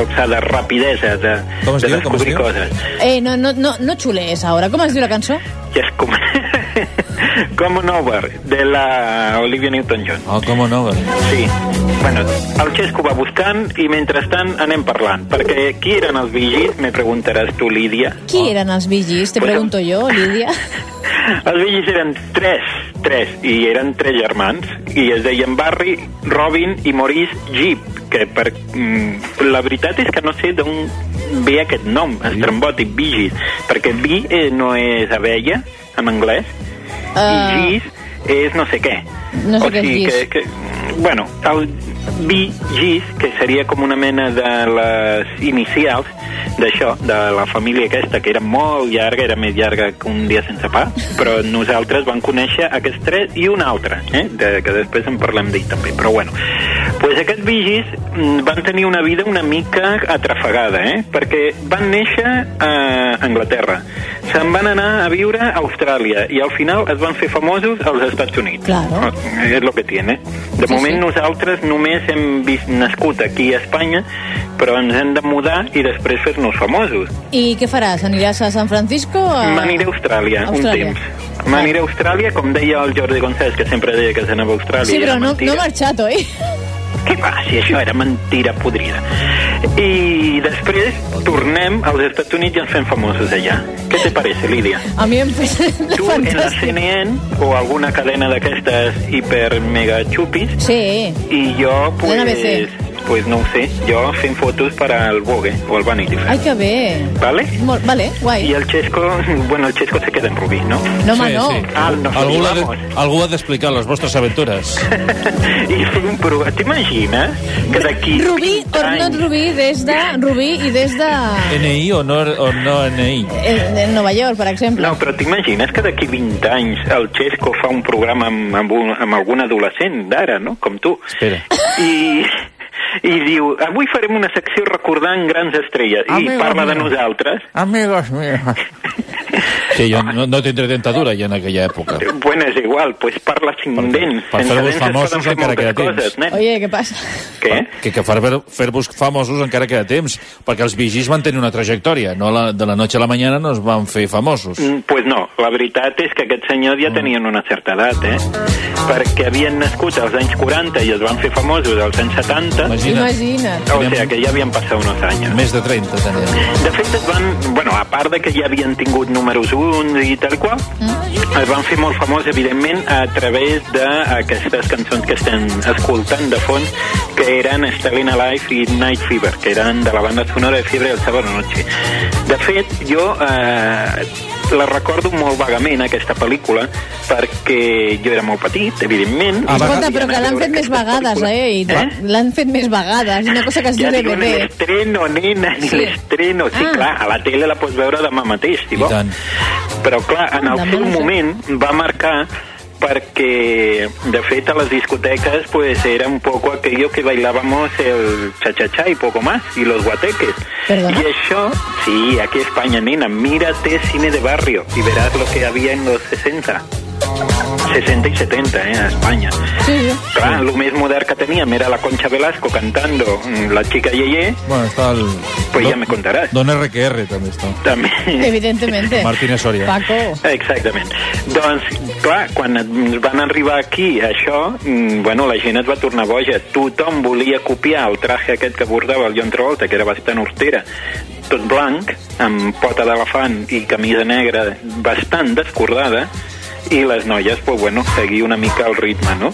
alçada rapidesa de, Com es de diu, com es descobrir diu? coses. Eh, no, no, no, no xulees, ara. Com es diu la cançó? Que és com... [LAUGHS] [LAUGHS] Common Over, de la Olivia Newton-John. Oh, com no? Sí. Bueno, el Xesco va buscant i mentrestant anem parlant. Perquè qui eren els vigis, me preguntaràs tu, Lídia. Qui eren els vigis? Te Bueno. pregunto jo, Lídia. [LAUGHS] Els vigis eren tres, tres, i eren tres germans, i es deien Barry, Robin i Maurice Jeep, que per, mm, la veritat és que no sé d'on ve aquest nom, estrambòtic, vigis, perquè vi eh, no és abella, en anglès, Ah. i gis és no sé què. No sé o què és sigui gis. que, que, bueno, el vi gis, que seria com una mena de les inicials d'això, de la família aquesta, que era molt llarga, era més llarga que un dia sense pa, però nosaltres vam conèixer aquests tres i un altre, eh? de, que després en parlem d'ell també, però bueno. Pues aquests vigis mm, van tenir una vida una mica atrafegada, eh? perquè van néixer a Anglaterra, se'n van anar a viure a Austràlia i al final es van fer famosos als Estats Units. Claro. És lo que tiene. De Sí, moment sí. nosaltres només hem vist nascut aquí a Espanya, però ens hem de mudar i després fer-nos famosos. I què faràs? Aniràs a San Francisco? A... M'aniré a Austràlia, Austràlia. un temps. M'aniré a Austràlia, com deia el Jordi González, que sempre deia que s'anava a Austràlia. Sí, però no, no ha marxat, oi? [LAUGHS] Què va, si això era mentira podrida. I després tornem als Estats Units i ens fem famosos allà. Què te parece, Lídia? A mi em sembla Tu en la fantàstic. CNN o alguna cadena d'aquestes hiper mega xupis Sí. i jo pues, NBC. Pues no ho sé, jo fent fotos per al Vogue o al Vanity Fair. Ai, que bé. ¿Vale? Molt, vale, guai. Y el Chesco, bueno, el Chesco se queda en Rubí, ¿no? No, home, no. Ah, nos Algú, ha de, algú ha d'explicar les vostres aventures. [LAUGHS] I fer un programa. T'imagines que d'aquí Rubí, 20 or not anys... Rubí, des de Rubí i des de... NI o no, o no NI? En, en Nova York, per exemple. No, però t'imagines que d'aquí 20 anys el Chesco fa un programa amb, amb, un, amb algun adolescent d'ara, no? Com tu. Espera. I, i diu, avui farem una secció recordant grans estrelles. I Amigos parla de nosaltres. Amigos míos. Que jo no, no tindré dentadura ja en aquella època. Bueno, és igual, pues parla cinc dents. per fer-vos famosos encara queda temps. coses, nen. Oye, què passa? Què? Que, que fer- fer-vos famosos encara queda temps, perquè els vigis van tenir una trajectòria, no la, de la noche a la mañana no es van fer famosos. Mm, Pues no, la veritat és que aquests senyors ja tenien una certa edat, eh? Perquè havien nascut als anys 40 i es van fer famosos als anys 70. Imagina't. O sigui que ja havien passat uns anys. Més de 30 tenien. De fet, es van, bueno, a part de que ja havien tingut números 1 i tal qual, Mm. es van fer molt famós, evidentment, a través d'aquestes cançons que estem escoltant de fons, que eren Stalin Alive i Night Fever, que eren de la banda sonora de Fiebre del Sábado Noche. De fet, jo eh, la recordo molt vagament, aquesta pel·lícula, perquè jo era molt petit, evidentment. Ah, i Escolta, però que l'han fet més vegades, pel·lícula. eh? I L'han fet més vegades. Una cosa que es diu Ja diuen DVD. l'estreno, nena, Sí. l'estreno. Sí, Ah. clar, a la tele la pots veure demà mateix, si vols. Però, clar, en el seu moment va marcar perquè, de fet, a les discoteques pues era un poco aquello que bailábamos el cha-cha-cha y poco más, y los guateques. ¿Perdona? Y això, sí, aquí España, nena, mírate cine de barrio y verás lo que había en los 60. 60 y 70, eh, a España. Sí, sí. Clar, el més modern que teníem era la Concha Velasco cantando La chica Yeye, Bueno, està el... pues ja me contaràs. Don RQR també està. També. Evidentemente. Martínez Soria. Paco. Exactament. Doncs, clar, quan van arribar aquí, això, mm, bueno, la gent es va tornar boja. Tothom volia copiar el traje aquest que bordava el John Travolta, que era bastant hortera, tot blanc, amb pota d'elefant i camisa negra bastant descordada, i les noies, pues, bueno, seguir una mica el ritme, no?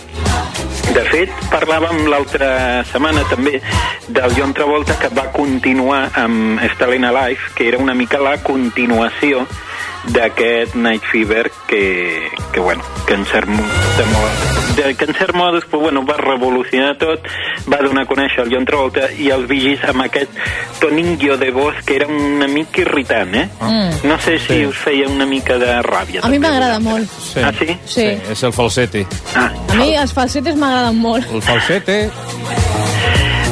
De fet, parlàvem l'altra setmana també del John Travolta que va continuar amb Stalin Alive, que era una mica la continuació d'aquest Night Fever que, que bueno, que en cert, de, mo- de, que en cert modes pues, bueno, va revolucionar tot, va donar a conèixer el John Travolta i els Vigis amb aquest toningio de voz que era una mica irritant, eh? Mm. No sé si Sí. us feia una mica de ràbia. A mi m'agrada molt. Sí. Ah, sí? Sí. És el falsete. Ah. A mi els falsetes m'agraden molt. El falsete...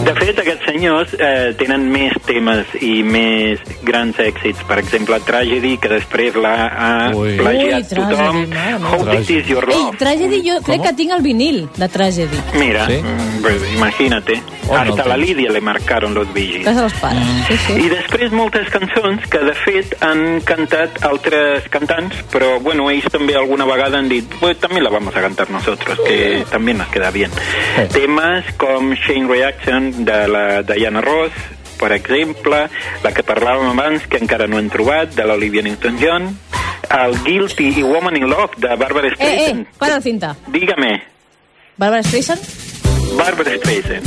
De fet, aquests senyors eh, tenen més temes i més grans èxits. Per exemple, Tragedy, que després l'ha ha Ui. plagiat Ui, Tragedy, tothom. meva. How Deep Is Your Ei, Love. Tragedy, jo crec que tinc el vinil de Tragedy. Mira, Sí? mm, pues imagínate. Oh, no Hasta el la. Lídia le marcaron los Bee Casa dels pares. Sí, sí. I després moltes cançons que de fet han cantat altres cantants, però bueno, ells també alguna vegada han dit pues també la vamos a cantar nosotros, que també nos queda bien. Temes com Chain Reaction de la Diana Ross, per exemple, la que parlàvem abans, que encara no hem trobat, de l'Olivia Newton-John, el Guilty i Woman in Love de Barbara Eh, Streisand. eh, para el cinta. Dígame, Barbara Streisand? Barbara Streisand.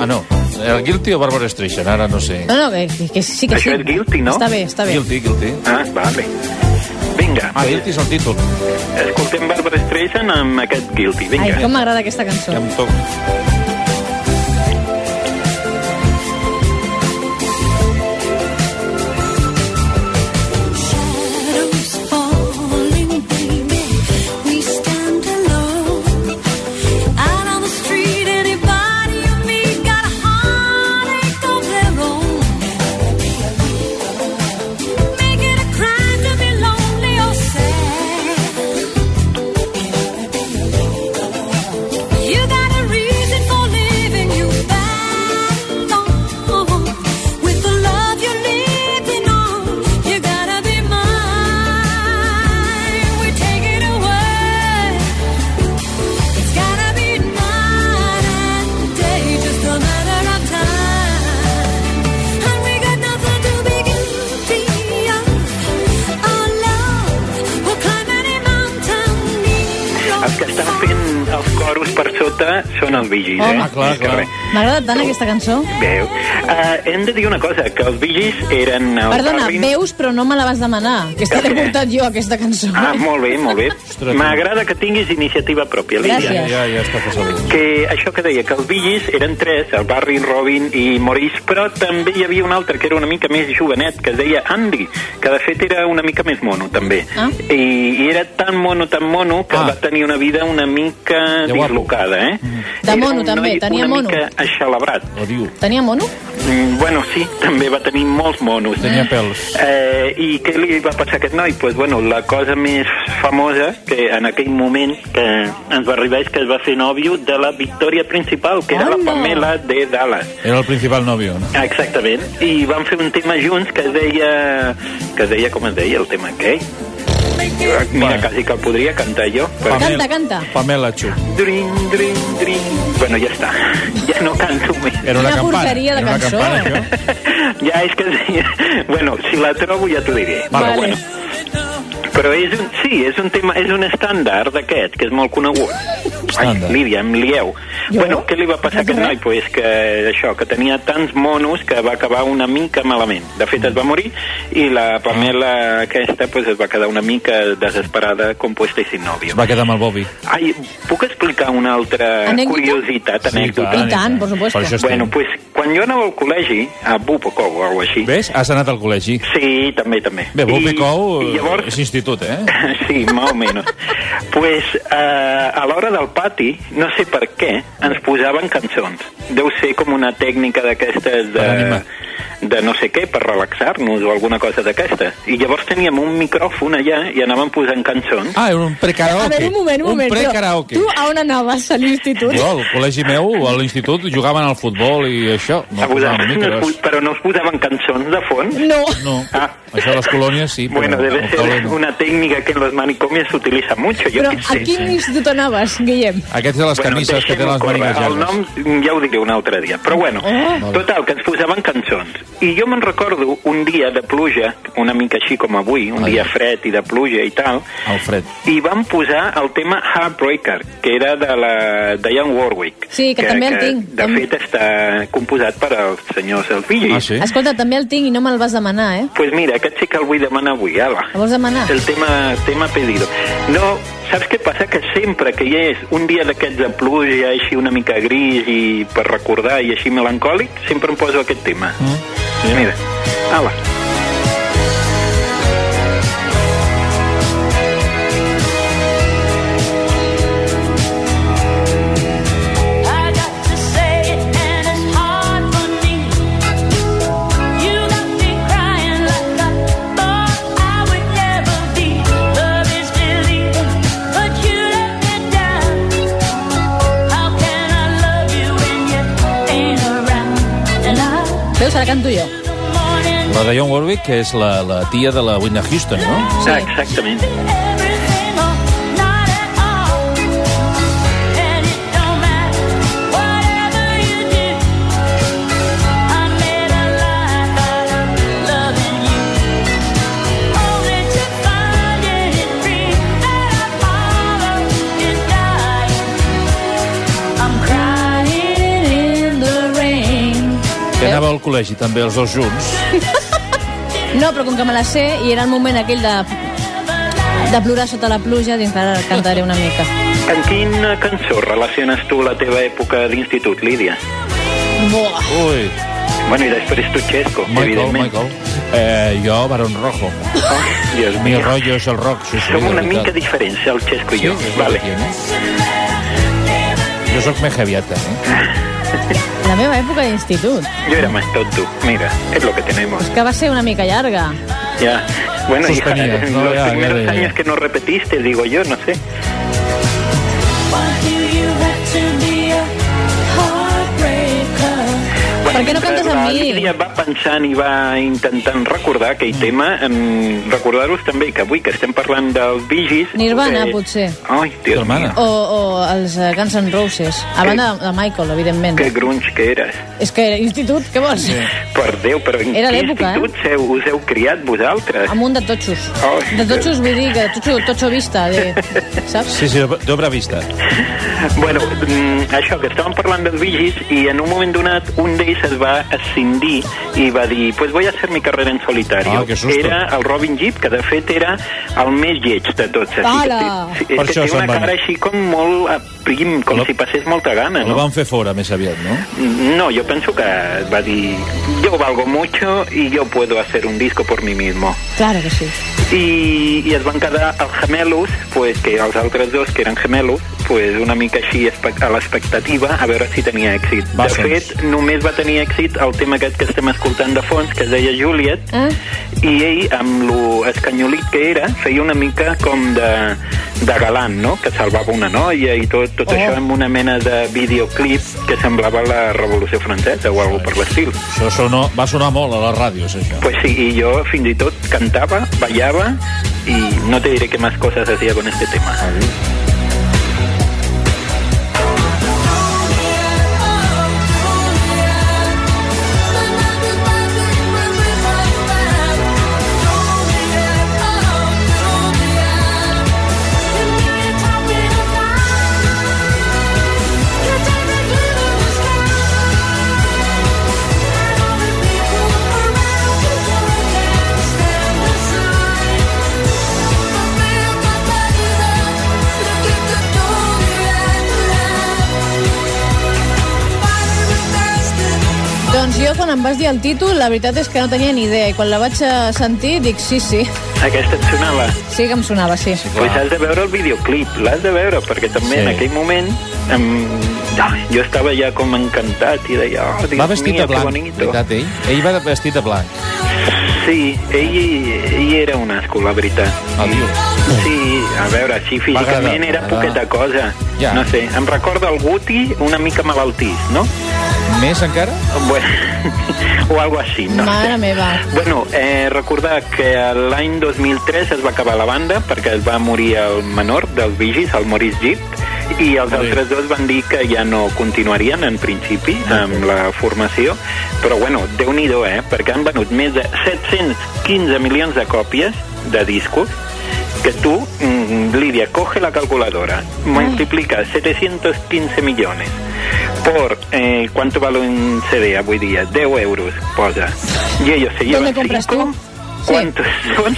Ah, no. El Guilty o Barbara Streisand? Ara no sé. No, no, que, que, que sí que Això sí. és Guilty, no? Està bé, està bé. Guilty, Guilty. Ah, vale. Vinga, Ah, Guilty és el títol. escoltem Barbara Streisand amb aquest Guilty. Ai, Vinga. com m'agrada aquesta cançó. Ja em toca. Vigis, Home. Eh? Que. M'agrada tant aquesta cançó. Veu. Uh, hem de dir una cosa, que els Vigis eren... El Perdona, Darwin- veus, però no me la vas demanar. Aquesta l'he portat jo, aquesta cançó. Ah, molt bé, molt bé. M'agrada que tinguis iniciativa pròpia, Lídia. Gràcies. Ja, ja està. Que això que deia, que els Vigis eren tres, el Barry, Robin i Maurice, però també hi havia un altre que era una mica més jovenet, que es deia Andy, que de fet era una mica més mono, també. Ah. I, I era tan mono, tan mono, que Ah. va tenir una vida una mica De dislocada, eh? De Era mono, també, tenia una mono. mica aixalabrat. Ho diu. Tenia mono? Mm, bueno, sí, [LAUGHS] també va tenir molts monos. Tenia pèls. Eh, I què li va passar a aquest noi? Pues, bueno, la cosa més famosa que en aquell moment que ens va arribar és que es va fer nòvio de la victòria principal, que era la Hola. Pamela de Dallas. Era el principal nòvio. No? Exactament. I van fer un tema junts que es deia... que es deia, com es deia, el tema aquell? Mira, Bueno. quasi que el podria cantar jo. Però... Canta, canta. Pamela Chu. Drin, drin, drin. Bueno, ja està. [LAUGHS] Ja no canto més. Era una Quina campana. porqueria de Era una cançó. campana. [LAUGHS] Ja, és que... Bueno, si la trobo ja t'ho diré. Vale. Però bueno. Però és un, sí, és un tema, és un estàndard d'aquest, que és molt conegut. Ai. Lídia, em lieu. Jo? Bueno, què li va passar a aquest noi? Pues que això, que tenia tants monos que va acabar una mica malament. De fet, es va morir i la Pamela aquesta pues, es va quedar una mica desesperada, compuesta i sin novio. Es va quedar amb el Bobby. Ai, puc explicar una altra Anècdota? curiositat, Sí, anècdota? clar. I tant, por supuesto. Per. Bueno, pues, quan jo anava al col·legi, a Bupacou o alguna així, Ves? Has anat al col·legi. Sí, també, també. Bé, Bobby I- Cou i llavors... és institut, eh? [LAUGHS] Sí, más o menos. pues eh, a l'hora del pati, no sé per què, ens posaven cançons. Deu ser com una tècnica d'aquestes de, de no sé què, per relaxar-nos o alguna cosa d'aquesta. I llavors teníem un micròfon allà i anàvem posant cançons. Ah, era un precaraoke. A veure, un moment, un moment. Un precaraoke. Tu a on anaves a l'institut? Jo, al col·legi meu, a l'institut, jugaven al futbol i això. No A vosaltres posaven no us, pu- però no us posaven cançons de fons? No. No, Ah. això a les colònies sí, però Bueno, debe ser una técnica que en los manicomios se utiliza mucho, yo Però qué a sé. quin institut anaves, Guillem? Aquests de les camises que tenen les mànigues El nom ja ho diré un altre dia. Però bueno, Oh. total, que ens posaven cançons. I jo me'n recordo un dia de pluja, una mica així com avui, un Ai. dia fred i de pluja i tal, Alfred. i van posar el tema Heartbreaker, que era de la Diane Warwick. Sí, que també el tinc. De fet, està composat per els senyors dels Bee Gees. Escolta, també el tinc i no me'l vas demanar, eh? Pues mira, aquest sí que el vull demanar avui, ala. El vols demanar? El tema, tema pedido. No, saps què passa? Que sempre que hi és un dia d'aquests de pluja, així una mica gris i per recordar i així melancòlic, sempre em poso aquest tema. Mm. Mira, ala. Ara canto jo. La de John Warwick, que és la, la tia de la Whitney Houston, no? Sí. Exactament. Anava al col·legi també, els dos junts. No, però com que me la sé i era el moment aquell de, de plorar sota la pluja, dic, ara cantaré una mica. En quina cançó relaciones tu la teva època d'institut, Lídia? Buah. Ui. Bueno, i després tu, Xesco, Michael, evidentment. Michael. Eh, jo, Barón Rojo. Dios Mi mío. rollo és el rock, sí, sí. Som una mica diferents, el Xesco i jo. és vale. Jo sóc més javiata, eh? [LAUGHS] La meva època d'institut. Yo era más tonto. Mira, es lo que tenemos. És que va ser una mica llarga. Ya. Bueno, hija, no, los ya, ya primeros años que no repetiste, digo yo, no sé. Per què no cantes amb la mi? Lídia va pensant i va intentant recordar aquell tema, em, recordar-vos també que avui que estem parlant dels Gees... Nirvana, eh, potser. Ai, mío, O, o els eh, Guns N' Roses. A banda de Michael, evidentment. que grunge que eres. És que institut, què vols? Sí. Per Déu, però en Era quin eh? institut heu, us heu criat vosaltres? Amunt de totxos. Ai, De totxos vull dir que totxo, totxo vista, de, [LAUGHS] saps? Sí, sí, d'obra vista. Bueno, mm, això, que estàvem parlant dels Gees i en un moment donat un d'ells es va escindir i va dir, pues voy a hacer mi carrera en solitario. Ah, que susto. Era el Robin Jeep, que de fet era el més lleig de tots. Que té- sí, Per és que això té una van. cara així com molt prim, com La- si passés molta gana, La no? van fer fora més aviat, no? No, yo pienso que va dir, yo valgo mucho y yo puedo hacer un disco por mí mismo. Claro que sí. I, i es van quedar els gemelos, pues, que els altres dos, que eren gemelos, pues, una mica així a l'expectativa, a veure si tenia èxit. Bàssons. De fet, només va tenir èxit el tema aquest que estem escoltant de fons, que es deia Juliet, Eh? i ell, amb lo escanyolit que era, feia una mica com de, de galant, no?, que salvava una noia i tot, tot Oh. això amb una mena de videoclip que semblava la Revolució Francesa o alguna per l'estil. Això sonó, va sonar molt a les ràdios, això. Pues sí, y yo fin de todo cantaba, bailaba y no te diré qué más cosas hacía con este tema. Doncs vas dir el títol, la veritat és que no tenia ni idea. I quan la vaig eh, sentir, dic sí, sí. Aquesta et sonava? Sí que em sonava, sí. Pues has de veure el videoclip, l'has de veure, perquè també Sí. en aquell moment em... ai, jo estava ja com encantat i deia, oh, Dios Va vestit de blanc, veritat, ell? Ell va vestit de blanc. Sí, ell, ell era un asco, la veritat. Adiós. Sí, a veure, així físicament era poqueta cosa. Ja. No sé, em recorda el Guti una mica malaltís, no? Més encara? Bueno, [LAUGHS] o algo així, no Mare sé. meva. Bueno, eh, recordar que l'any 2003 es va acabar la banda perquè es va morir el menor dels Gees, el Maurice Gibb, i els altres dos van dir que ja no continuarien en principi amb la formació, però bueno, déu nhi eh? Perquè han venut més de 715 milions de còpies de discos que tú, mm, Lidia, coge la calculadora, multiplica 715 millones por eh, cuánto vale un CD avui dia, 10 euros, posa. Y ellos se llevan ¿Dónde compras cinco. tú? ¿Cuántos son?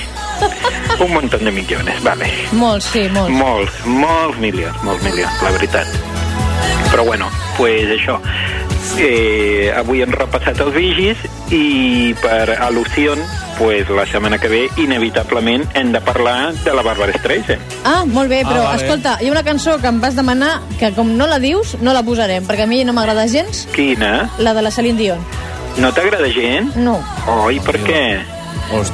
[LAUGHS] Un montón de millones, vale. Molts, sí, molts. Molts, molts milions, molts milions, la veritat. Però bueno, pues això. Eh, avui hem repassat els vigis i per al·lusió, pues la setmana que ve, inevitablement, hem de parlar de la Bàrbara Streisand. Ah, molt bé, però Ah, vale. escolta, hi ha una cançó que em vas demanar que com no la dius, no la posarem, perquè a mi no m'agrada gens, Quina? la de la Celine Dion. No t'agrada gent? No, Oi, per què?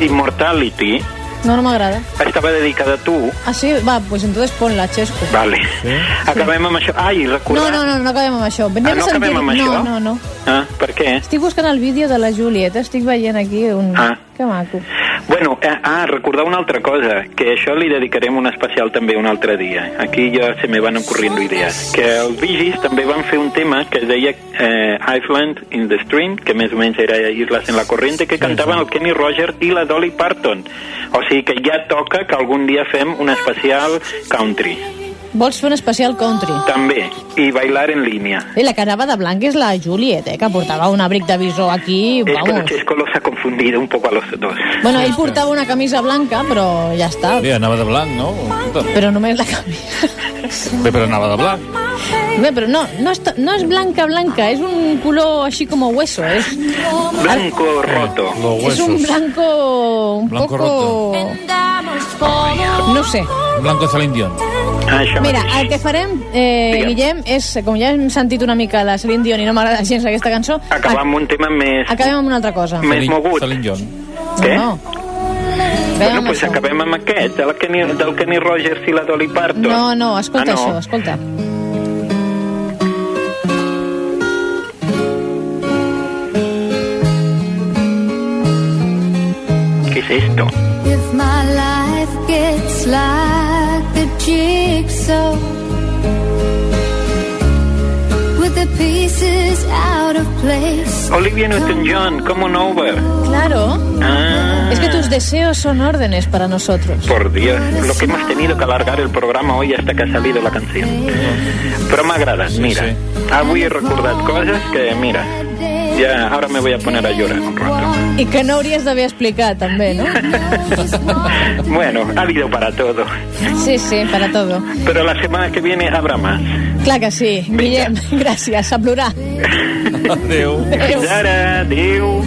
Immortality no, no m'agrada. estava dedicada a tu. Ah, sí? Va, pues entonces ponla, Xesco. Vale. Acabem amb això. Ai, No, recordar... no, no, no acabem amb això. Anem Ah, no a sentir... acabem amb no, això? no, no. Ah, per què? Estic buscant el vídeo de la Julieta, estic veient aquí un... Ah. Que maco. Bueno, eh, ah, recordar una altra cosa, que això li dedicarem un especial també un altre dia. Aquí ja se me van ocurriendo idees. Que els Vigis també van fer un tema que es deia eh, Island in the Stream, que més o menys era Islas en la Corriente, que cantaven el Kenny Rogers i la Dolly Parton. O sigui que ja toca que algun dia fem un especial country. Vols fer un especial country? També, i bailar en línia. I la que anava de blanc és la Julieta, eh, que portava un abric de visor aquí, Es que el vamos. Chesco los ha confundido un poco a los dos. Bueno, ell portava una camisa blanca, però ja està. Bé, anava de blanc, no? Però només la camisa. Bé, però anava de blanc. Bé, però no, no, és, no és blanca, blanca, és un color així com hueso, és, Blanco roto. és un blanco un Blanco poco... No sé. Blanco Dion. Ah, això Mira, el que farem, eh, Digue'm. Guillem, és, com ja hem sentit una mica la Celine Dion i no m'agrada gens aquesta cançó, Acabar amb un tema més... acabem amb una altra cosa. Més mogut. Celine Dion. Què? No, Bueno, pues acabem amb aquest, del Kenny, del Kenny Rogers i la Dolly Parton. no, no, escolta Ah, no? això, escolta. ¿Qué es esto? If my life gets like a jigsaw with the pieces out of place. Olivia Newton-John, Common Over. Claro, Ah, es que tus deseos son órdenes para nosotros. por Dios, lo que hemos tenido que alargar el programa hoy hasta que ha salido la canción. Pero me agrada, mira. Avui he recordat coses que, mira, ya ahora me voy a poner a llorar un rato. I que no hauries d'haver explicat, també, no? [LAUGHS] Bueno, ha habido para todo. Sí, sí, para todo. Pero la semana que viene habrá más. Clar que sí. Guillem, gràcies, a plorar. [LAUGHS] Adéu. Fins ara, adéu.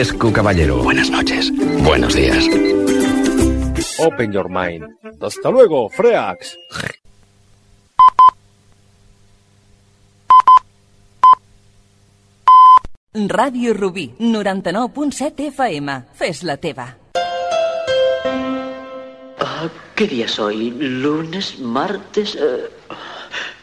Chescu Caballero. Buenas noches. Buenos días. Open your mind. Hasta luego, Freax. Ràdio Rubí, 99.7 FM. Fes la teva. Ah, ¿Qué día es hoy? ¿Lunes? ¿Martes? Eh,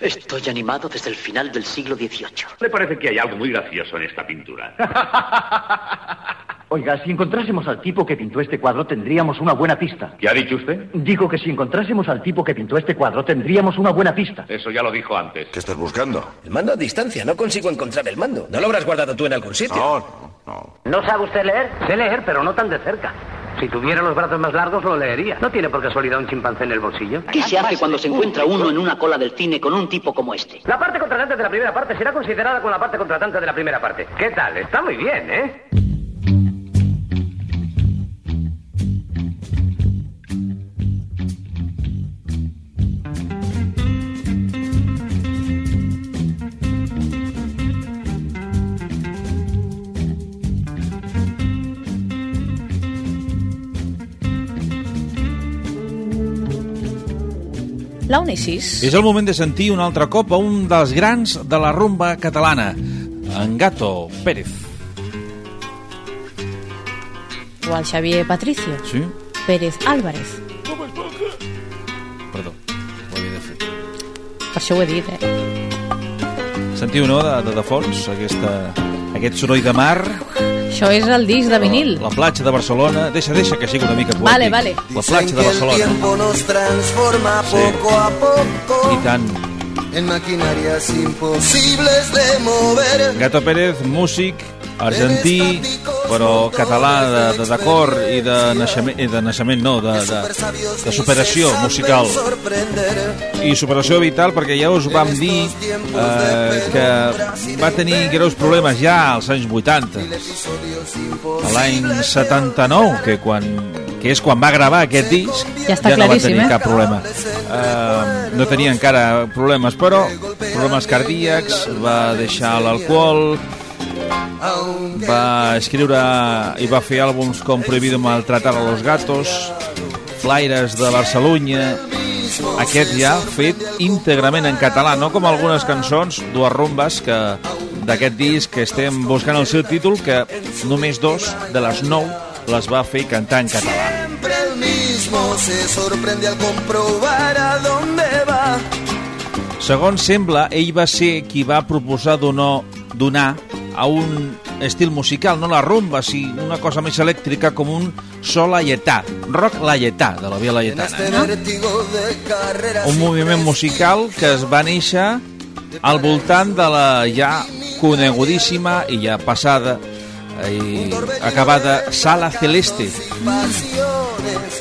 estoy animado desde el final del siglo XVIII. Me parece que hay algo muy gracioso en esta pintura. [LAUGHS] Oiga, si encontrásemos al tipo que pintó este cuadro, tendríamos una buena pista. ¿Qué ha dicho usted? Digo que si encontrásemos al tipo que pintó este cuadro, tendríamos una buena pista. Eso ya lo dijo antes. ¿Qué estás buscando? El mando a distancia. No consigo encontrar el mando. ¿No lo habrás guardado tú en algún sitio? No, no, no. ¿No sabe usted leer? Sé leer, pero no tan de cerca. Si tuviera los brazos más largos, lo leería. ¿No tiene por casualidad un chimpancé en el bolsillo? ¿Qué se hace cuando se encuentra uno en una cola del cine con un tipo como este? La parte contratante de la primera parte será considerada con la parte contratante de la primera parte. ¿Qué tal? Está muy bien, ¿eh? La 1 i 6. És el moment de sentir un altre cop a un dels grans de la rumba catalana, en Gato Pérez. O el Xavier Patricio. Sí? Pérez Álvarez. Perdó, ho havia de fer. Per això ho he dit, eh? Sentiu, no, de, de, de fons, aquesta, aquest soroll de mar, Això és el disc de vinil. la platja de Barcelona... Deixa, deixa, que sigui una mica poètic. Vale, vale. La platja de Barcelona. nos transforma Sí. poco a poco I tant. en maquinarias imposibles de mover. Gato Pérez, músic, argentí, però català de, de, de cor i de naixement, eh, de naixement no, de, de, de superació musical. I superació vital perquè ja us vam dir eh, que va tenir greus problemes ja als anys 80. A l'any 79, que, quan, que és quan va gravar aquest disc, Ja està no va tenir eh? cap problema. Eh, no tenia encara problemes, però problemes cardíacs, va deixar l'alcohol, va escriure i va fer àlbums com Prohibido maltratar a los gatos, Flaires de Barcelunya, aquest ja fet íntegrament en català, no com algunes cançons, dues rumbes, que d'aquest disc que estem buscant el seu títol, que només dos de les nou les va fer cantar en català. Siempre el mismo se sorprende al comprobar a dónde va. Segons sembla, ell va ser qui va proposar donar, donar a un estil musical, no la rumba, si una cosa més elèctrica com un so laietà, rock laietà, de la via laietana. Carreras. Un moviment musical que es va néixer al voltant de la ja conegudíssima i ja passada i acabada Sala Celeste. Pasiones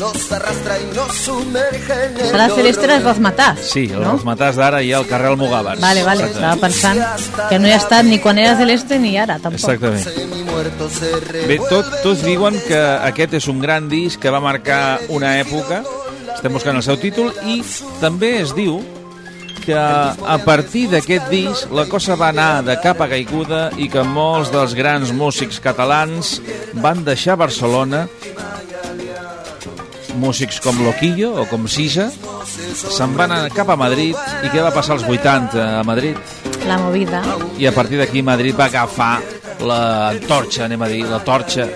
nos arrastra y nos sumerge en el Sala Celeste era dolor. els matar. Sí, els no? matars d'ara i al carrer Almogàvers. Vale, vale, Exacte. estava pensant que no hi ha estat ni quan era Celeste ni ara, tampoc. Exactament. Bé, tot, tots diuen que aquest és un gran disc que va marcar una època, estem buscant el seu títol, i també es diu que a partir d'aquest disc la cosa va anar de capa caiguda i que molts dels grans músics catalans van deixar Barcelona músics com Loquillo o com Sisa se'n van cap a Madrid i què va passar als 80 a Madrid? La movida. i a partir d'aquí Madrid va agafar la torxa, anem a dir, la torxa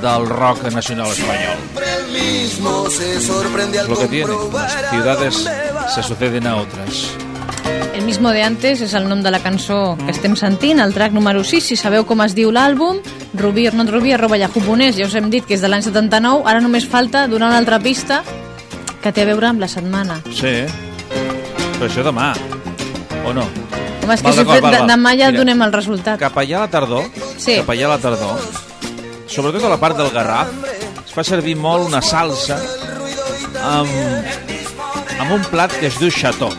del rock nacional espanyol. El Es al lo que tiene. Las a ciudades se suceden a otras. El mismo de antes és el nom de la cançó que estem sentint, el track número 6. Si sabeu com es diu l'àlbum, rubí not rubí, arroba yahoo.es. Ja us hem dit que és de l'any 79. Ara només falta donar una altra pista que té a veure amb la setmana. Sí, però això demà, o no? Home, és que Val, si fet, val. demà ja Mira, donem el resultat. Cap allà a la tardor, Sí. cap allà a la tardor, sobretot a la part del Garraf, es fa servir molt una salsa amb, amb un plat que es diu xató.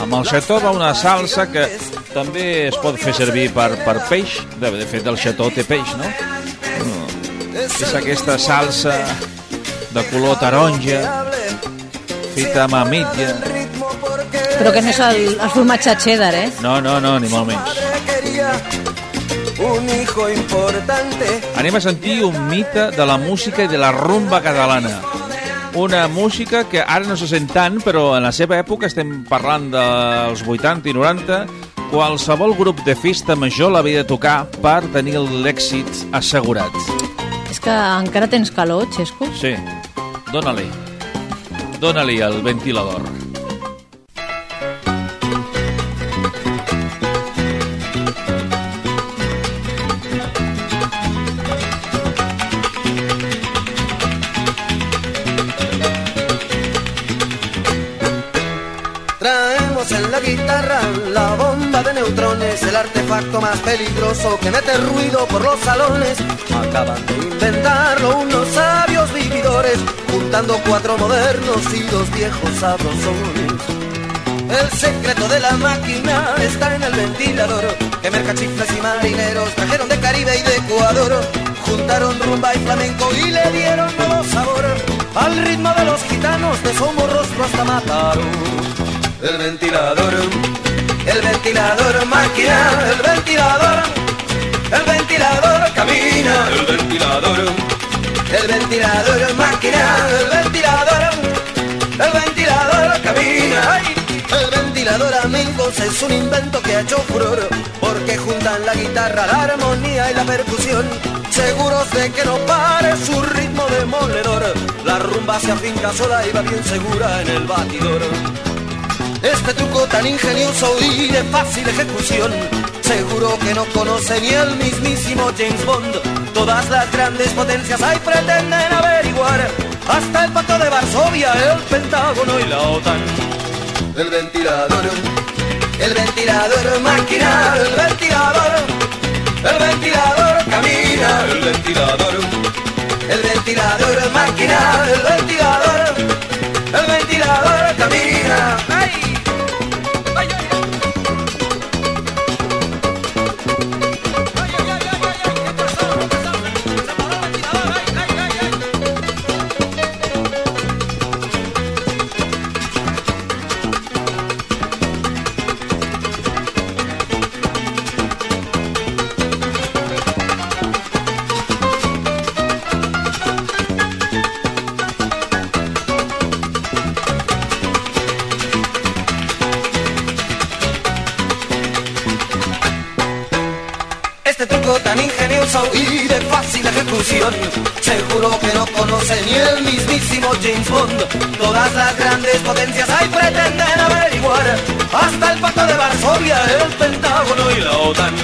Amb el xató va una salsa que també es pot fer servir per, per peix. De, de fet, el xató té peix, no? Mm. És aquesta salsa de color taronja, feta amb ametlla. Però que no és el, el formatge cheddar, eh? No, no, no, ni molt menys. un hijo importante. Anem a sentir un mite de la música i de la rumba catalana. Una música que ara no se sent tant, però en la seva època, estem parlant dels 80 i 90, qualsevol grup de festa major l'havia de tocar per tenir l'èxit assegurat. És que encara tens calor, Xesco? Sí, dóna-li. Dóna-li el ventilador. Artefacto más peligroso que mete ruido por los salones. Acaban de inventarlo unos sabios vividores, juntando cuatro modernos y dos viejos sabrosones. El secreto de la máquina está en el ventilador, que mercachifles y marineros trajeron de Caribe y de Ecuador. Juntaron rumba y flamenco y le dieron nuevo sabor al ritmo de los gitanos de somos rostro hasta matar. El ventilador, el ventilador máquina, el ventilador, el ventilador camina, el ventilador, el ventilador máquina, el ventilador, el ventilador camina. ¡Ay! El ventilador amigos es un invento que ha hecho furor porque juntan la guitarra, la armonía y la percusión. Seguros de que no pare su ritmo demoledor. La rumba se afinca sola y va bien segura en el batidor. Este truco tan ingenioso y de fácil ejecución Seguro que no conoce ni el mismísimo James Bond. Todas las grandes potencias ahí pretenden averiguar Hasta el pacto de Varsovia, el Pentágono y la OTAN. El ventilador, el ventilador máquina, el ventilador El ventilador camina, el ventilador. El ventilador máquina, el ventilador Todas las grandes potencias ahí pretenden averiguar Hasta el pacto de Varsovia, el Pentágono y la OTAN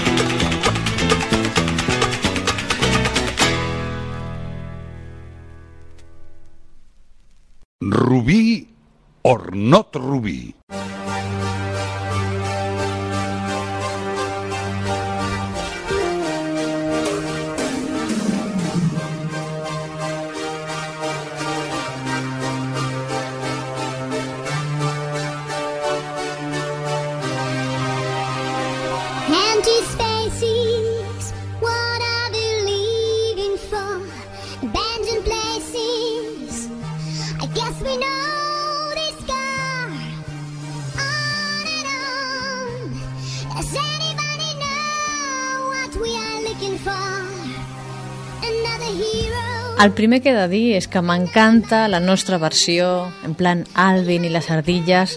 Rubí or not Rubí. El primer que he de dir és que m'encanta la nostra versió, en plan Alvin i les ardilles,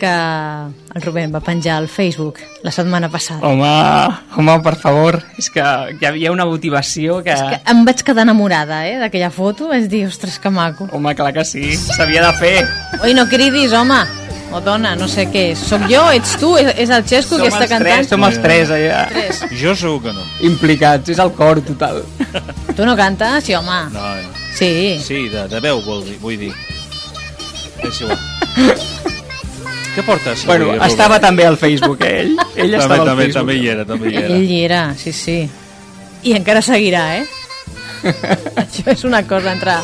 que el Rubén va penjar al Facebook la setmana passada. Home, home, per favor, és que hi havia una motivació que... És que em vaig quedar enamorada, eh, d'aquella foto. És dir, ostres, que maco. Home, clar que sí, s'havia de fer. Oi, no cridis, home. O dona, no sé què és. Soc jo, ets tu, és, és el Xesco que està els cantant. Tres, som els tres, allà. Tres. Jo segur que no. Implicats, és el cor total. [LAUGHS] Tu no cantes? Sí, home. No, no. Sí. Sí, de, de veu, vol dir, vull dir. És igual. [LAUGHS] Què portes? Bueno, avui, Rubén? estava també al Facebook, eh? ell. Ell també, estava al també, Facebook. també hi era, també hi era. Ell hi era, sí, sí. I encara seguirà, eh? [LAUGHS] Això és una cosa entre...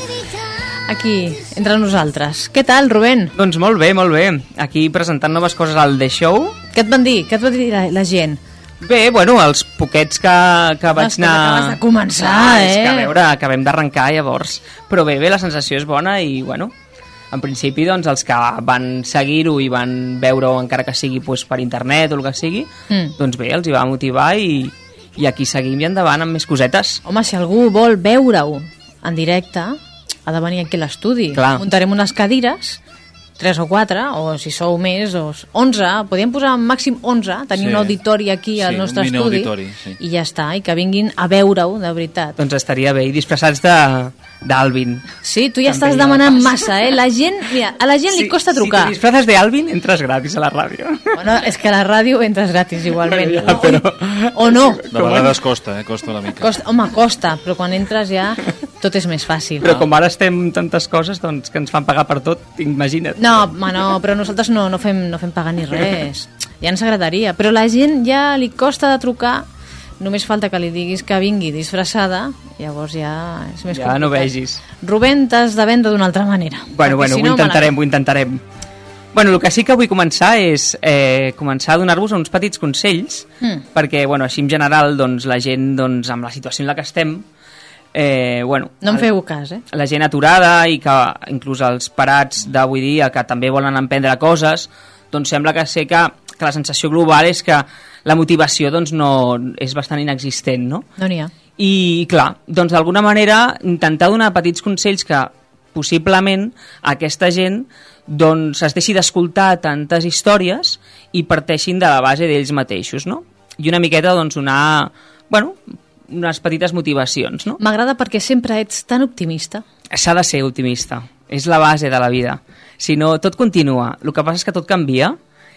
Aquí, entre nosaltres. Què tal, Rubén? Doncs molt bé, molt bé. Aquí presentant noves coses al The Show, Què et van dir? Què et va dir la, la gent? Bé, bueno, els poquets que, que vaig és que anar... acabes de començar, Clar, És que, a eh? veure, acabem d'arrencar llavors. Però bé, bé, la sensació és bona i, bueno, en principi, doncs, els que van seguir-ho i van veure-ho, encara que sigui pues, per internet o el que sigui, Mm. doncs bé, els hi va motivar i, i aquí seguim i endavant amb més cosetes. Home, si algú vol veure-ho en directe, ha de venir aquí a l'estudi. Muntarem unes cadires, tres o quatre, o si sou més, o 11, podríem posar màxim 11, tenir Sí. un auditori aquí al Sí, nostre un mini estudi, auditori, sí. i ja està, i que vinguin a veure-ho, de veritat. Doncs estaria bé, i disfressats de- d'Alvin. Sí, tu ja També estàs demanant massa, eh? La gent, mira, a la gent li costa Si trucar. te disfrazes de Alvin, entres gratis a la ràdio. Bueno, és que a la ràdio entres gratis igualment. Bueno, ja, però- O no. De vegades costa, eh? Costa una mica. Costa, home, costa, però quan entres ja tot és més fàcil. Però com ara estem tantes coses doncs, que ens fan pagar per tot, imagina't. No, home, no, però nosaltres no, no, fem, no fem pagar ni res. Ja ens agradaria. Però la gent ja li costa de trucar, només falta que li diguis que vingui disfressada, llavors ja és més Ja no complicat. vegis. Rubén, t'has de vendre d'una altra manera. Bueno, bueno, si ho no, intentarem, ho intentarem. Bueno, el que sí que vull començar és eh, començar a donar-vos uns petits consells, Mm. perquè, bueno, així en general, doncs, la gent, doncs, amb la situació en la que estem, eh, bueno... No el- feu cas, eh? la gent aturada i que inclús els parats d'avui dia que també volen emprendre coses, doncs sembla que sé que, que la sensació global és que la motivació doncs, no, és bastant inexistent, no? No n'hi ha. I, clar, doncs d'alguna manera intentar donar petits consells que possiblement aquesta gent doncs es deixi d'escoltar tantes històries i parteixin de la base d'ells mateixos, no? I una miqueta doncs donar, bueno, unes petites motivacions, no? M'agrada perquè sempre ets tan optimista. S'ha de ser optimista, és la base de la vida. Si no, tot continua. El que passa és que tot canvia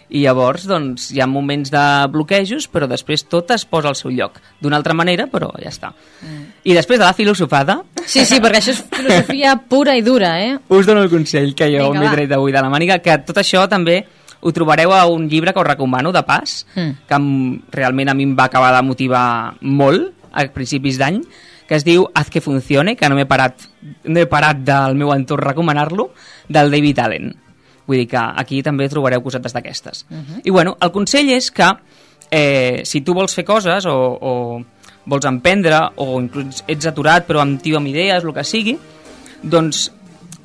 i llavors doncs, hi ha moments de bloquejos, però després tot es posa al seu lloc. D'una altra manera, però ja està. I després de la filosofada, Sí, sí, perquè això és filosofia pura i dura, eh? us dono el consell que jo m'he tret avui de la màniga, que tot això també ho trobareu a un llibre que us recomano, de pas, Mm. que realment a mi em va acabar de motivar molt a principis d'any, que es diu Haz que funcione, que no m'he parat, no he parat del meu entorn recomanar-lo, del David Allen. Vull dir que aquí també trobareu cosetes d'aquestes. Mhm. I bueno, el consell és que eh, si tu vols fer coses o, o vols emprendre o inclús ets aturat però amb tio amb idees, el que sigui, doncs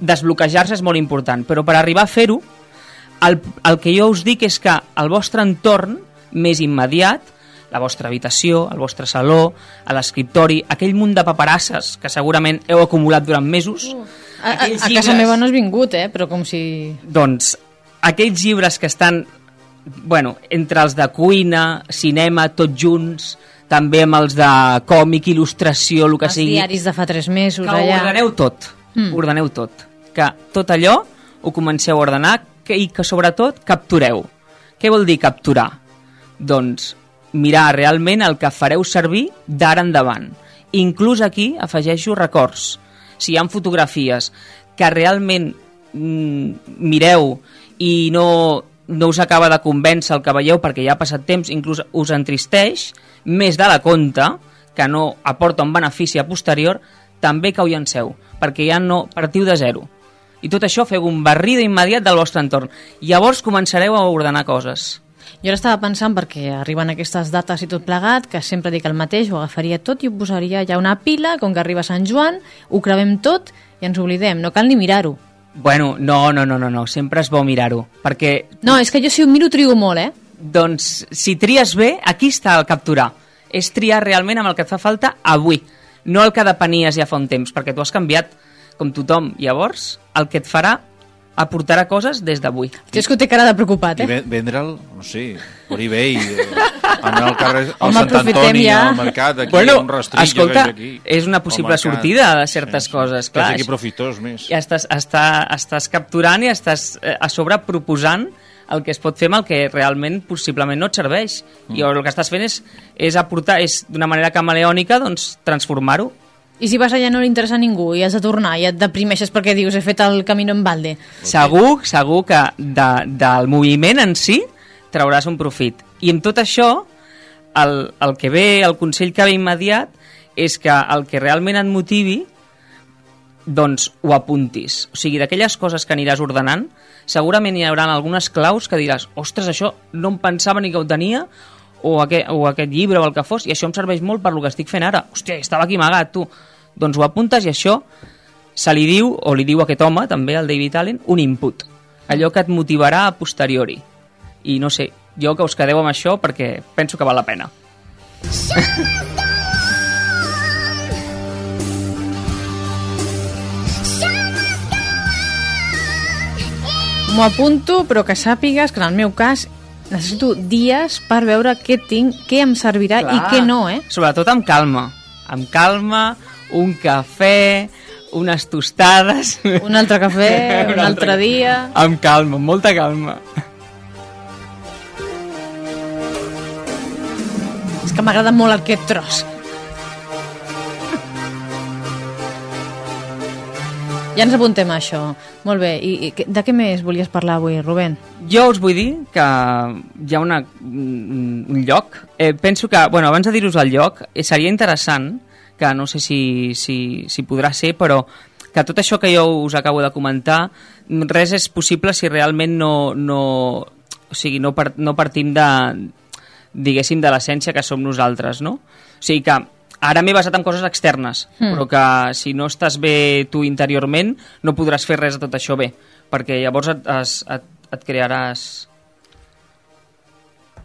desbloquejar-se és molt important, però per arribar a fer-ho el, el que jo us dic és que el vostre entorn més immediat, la vostra habitació, el vostre saló, a l'escriptori, aquell munt de paperasses que segurament heu acumulat durant mesos, A, a, a Aquells casa llibres- meva no has vingut, eh? Però com si... doncs aquells llibres que estan bueno, entre els de cuina, cinema, tots junts, també amb els de còmic, il·lustració, el que Els sigui, diaris de fa tres mesos, que allà... ordeneu tot, mm. ordeneu tot. Que tot allò ho comenceu a ordenar que, i que sobretot captureu. Què vol dir capturar? Doncs mirar realment el que fareu servir d'ara endavant. Inclús aquí afegeixo records. Si hi ha fotografies que realment mm, mireu i no, no us acaba de convèncer el que veieu perquè ja ha passat temps, inclús us entristeix, més de la compte, que no aporta un benefici a posterior, també que ho llanceu, perquè ja no partiu de zero. I tot això feu un barrido immediat del vostre entorn. Llavors començareu a ordenar coses. Jo ara estava pensant, perquè arriben aquestes dates i tot plegat, que sempre dic el mateix, ho agafaria tot i ho posaria ja una pila, com que arriba Sant Joan, ho crevem tot i ens oblidem, no cal ni mirar-ho. Bueno, no, no, no, no, no. sempre és bo mirar-ho, perquè, No, és que jo si ho miro trigo molt, eh? doncs, si tries bé, aquí està el capturar. És triar realment amb el que et fa falta avui, no el que depenies ja fa un temps, perquè tu has canviat com tothom. Llavors, el que et farà aportarà coses des d'avui. Jo és que ho té cara de preocupat, I eh? ven- vendre'l, no sé, per eBay, eh, anar al carrer, al Home, Sant Antoni, ja. al mercat, aquí, bueno, un rastrillo escolta, que aquí. és una possible mercat. sortida de certes coses, Que clar. és aquí profitós més. I estàs, està, estàs capturant i estàs eh, a sobre proposant el que es pot fer amb el que realment possiblement no et serveix. Mm. I el que estàs fent és, és aportar, és d'una manera camaleònica doncs, transformar-ho. I si vas allà no li interessa a ningú i has de tornar i et deprimeixes perquè dius he fet el camino en balde. Segur, segur que de, del moviment en si trauràs un profit. I amb tot això, el, el que ve, el consell que ve immediat, és que el que realment et motivi doncs ho apuntis. O sigui, d'aquelles coses que aniràs ordenant, segurament hi haurà algunes claus que diràs, ostres, això no em pensava ni que ho tenia, o aquest, o aquest llibre o el que fos, i això em serveix molt per lo que estic fent ara. Hòstia, estava aquí amagat, tu. Doncs ho apuntes i això se li diu, o li diu a aquest home, també, al David Allen, un input. Allò que et motivarà a posteriori. I no sé, jo que us quedeu amb això perquè penso que val la pena. M'ho apunto, però que sàpigues que en el meu cas necessito dies per veure què tinc, què em servirà i què no, eh? Sobretot amb calma. Amb calma, un cafè, unes tostades... Un altre cafè, [LAUGHS] un, altre dia... Amb calma, amb molta calma. És que m'agrada molt aquest tros. Ja ens apuntem a això. Molt bé. I, de què més volies parlar avui, Rubén? Jo us vull dir que hi ha una, un lloc. Eh, penso que, bueno, abans de dir-vos el lloc, eh, seria interessant, que no sé si, si, si podrà ser, però que tot això que jo us acabo de comentar, res és possible si realment no, no, o sigui, no, par, no partim de, diguéssim, de l'essència que som nosaltres, no? O sigui que ara m'he basat en coses externes, mm. però que si no estàs bé tu interiorment no podràs fer res de tot això bé, perquè llavors et, es, et, et crearàs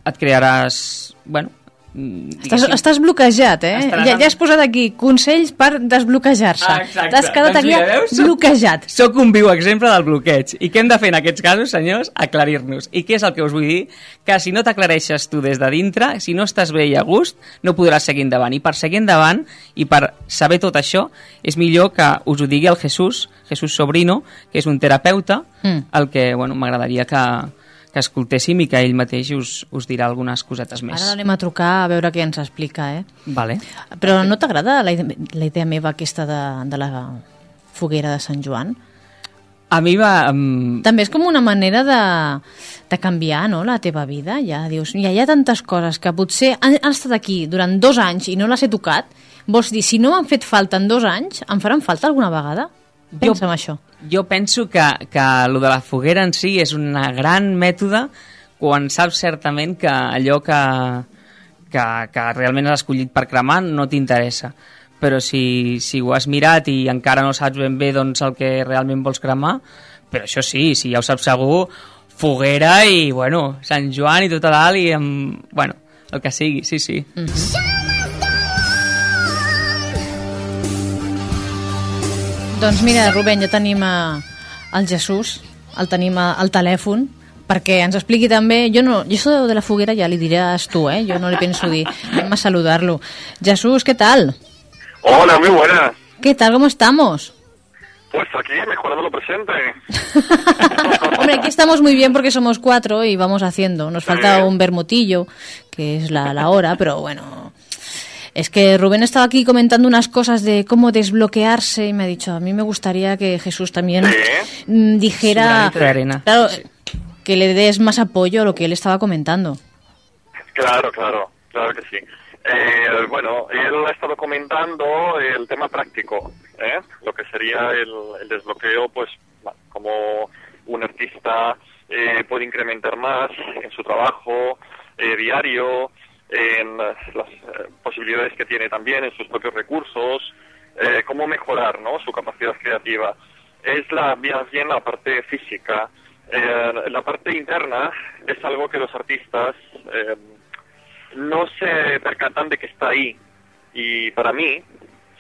et crearàs bueno Estàs, diguéssim- estàs bloquejat, eh? Estaràs Ja, ja has posat aquí consells per desbloquejar-se. Ah. T'has quedat Doncs aquí veus? Soc- bloquejat. Soc un viu exemple del bloqueig. I què hem de fer en aquests casos, senyors? Aclarir-nos. I què és el que us vull dir? Que si no t'aclareixes tu des de dintre, si no estàs bé i a gust, no podràs seguir endavant. I per seguir endavant i per saber tot això, és millor que us ho digui el Jesús, Jesús Sobrino, que és un terapeuta, Mm. el que bueno, m'agradaria que, que escoltéssim i que ell mateix us, us dirà algunes cosetes més. Ara l'anem a trucar a veure què ens explica, eh? Vale. Però no t'agrada la, la idea meva aquesta de, de la foguera de Sant Joan? A mi va... Um... També és com una manera de, de canviar no, la teva vida. Ja dius, ja hi ha tantes coses que potser han, han estat aquí durant dos anys i no les he tocat. Vols dir, si no m'han fet falta en dos anys, em faran falta alguna vegada? Pensa en això. Jo penso que, que lo de la foguera en si és un gran mètode quan saps certament que allò que, que, que realment has escollit per cremar no t'interessa. Però si, si ho has mirat i encara no saps ben bé doncs, el que realment vols cremar, però això sí, si ja ho saps segur, foguera i, bueno, Sant Joan i tot a dalt i, amb, bueno, el que sigui, sí, sí. Mm -hmm. Doncs mira, Rubén, ja tenim a, el Jesús, el tenim a, al telèfon, perquè ens expliqui també... Jo no, jo això de la foguera ja li diràs tu, eh? Jo no li penso dir. Anem a saludar-lo. Jesús, ¿qué tal? Hola, muy buenas. ¿Qué tal? ¿Cómo estamos? Pues aquí, mejorando lo presente. [LAUGHS] Hombre, aquí estamos muy bien porque somos cuatro y vamos haciendo. Nos falta un bermutillo, que es la, la hora, pero bueno. Es que Rubén estaba aquí comentando unas cosas de cómo desbloquearse y me ha dicho, a mí me gustaría que Jesús también mm, dijera, arena. claro, que le des más apoyo a lo que él estaba comentando. Claro, claro, claro que sí. Eh, bueno, él ha estado comentando el tema práctico, ¿eh? lo que sería el, el desbloqueo, pues como un artista eh, puede incrementar más en su trabajo eh, diario, en las las, eh, posibilidades que tiene también en sus propios recursos, eh, cómo mejorar ¿no? su capacidad creativa. Es la, bien bien la parte física. Eh, la parte interna es algo que los artistas eh, no se percatan de que está ahí. Y para mí,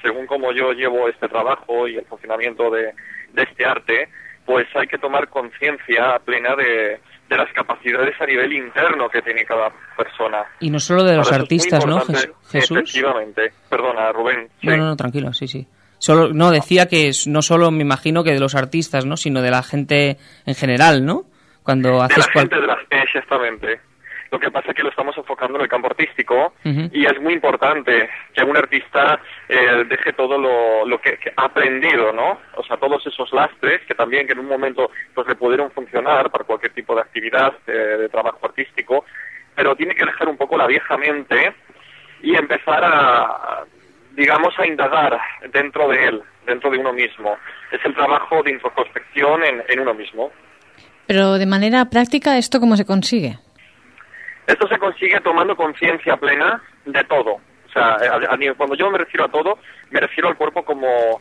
según como yo llevo este trabajo y el funcionamiento de, de este arte, pues hay que tomar conciencia plena de, de las capacidades a nivel interno que tiene cada persona. Y no solo de los artistas, ¿no, Jesús? Efectivamente. Perdona, Rubén. Sí. No, no, no, tranquilo, sí, sí. Solo, no, decía que no solo me imagino que de los artistas, ¿no? Sino de la gente en general, ¿no? Cuando de haces la cual- gente de la exactamente lo que pasa es que lo estamos enfocando en el campo artístico y es muy importante que un artista eh, deje todo lo, lo que, que ha aprendido no o sea todos esos lastres que también que en un momento pues le pudieron funcionar para cualquier tipo de actividad eh, de trabajo artístico pero tiene que dejar un poco la vieja mente y empezar a digamos a indagar dentro de él dentro de uno mismo. Es el trabajo de introspección en, en uno mismo. Pero de manera práctica, ¿esto cómo se consigue? Esto se consigue tomando conciencia plena de todo. O sea, a- a- cuando yo me refiero a todo, me refiero al cuerpo como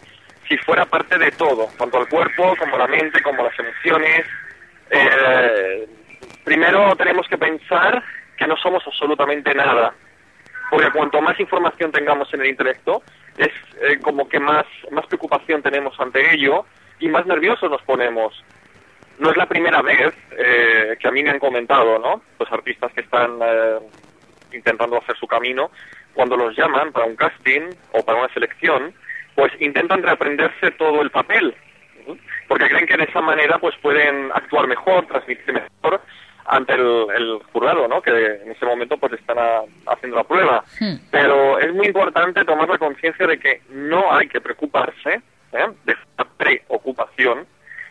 si fuera parte de todo, tanto al cuerpo como la mente, como las emociones. Eh, primero tenemos que pensar que no somos absolutamente nada, porque cuanto más información tengamos en el intelecto, es eh, como que más, más preocupación tenemos ante ello y más nerviosos nos ponemos no es la primera vez eh, que a mí me han comentado, ¿no? Los artistas que están eh, intentando hacer su camino, cuando los llaman para un casting o para una selección, pues intentan reaprenderse todo el papel, ¿sí? porque creen que de esa manera pues pueden actuar mejor, transmitir mejor ante el, el jurado, ¿no? Que en ese momento pues están a- haciendo la prueba. Pero es muy importante tomar la conciencia de que no hay que preocuparse ¿eh? de la preocupación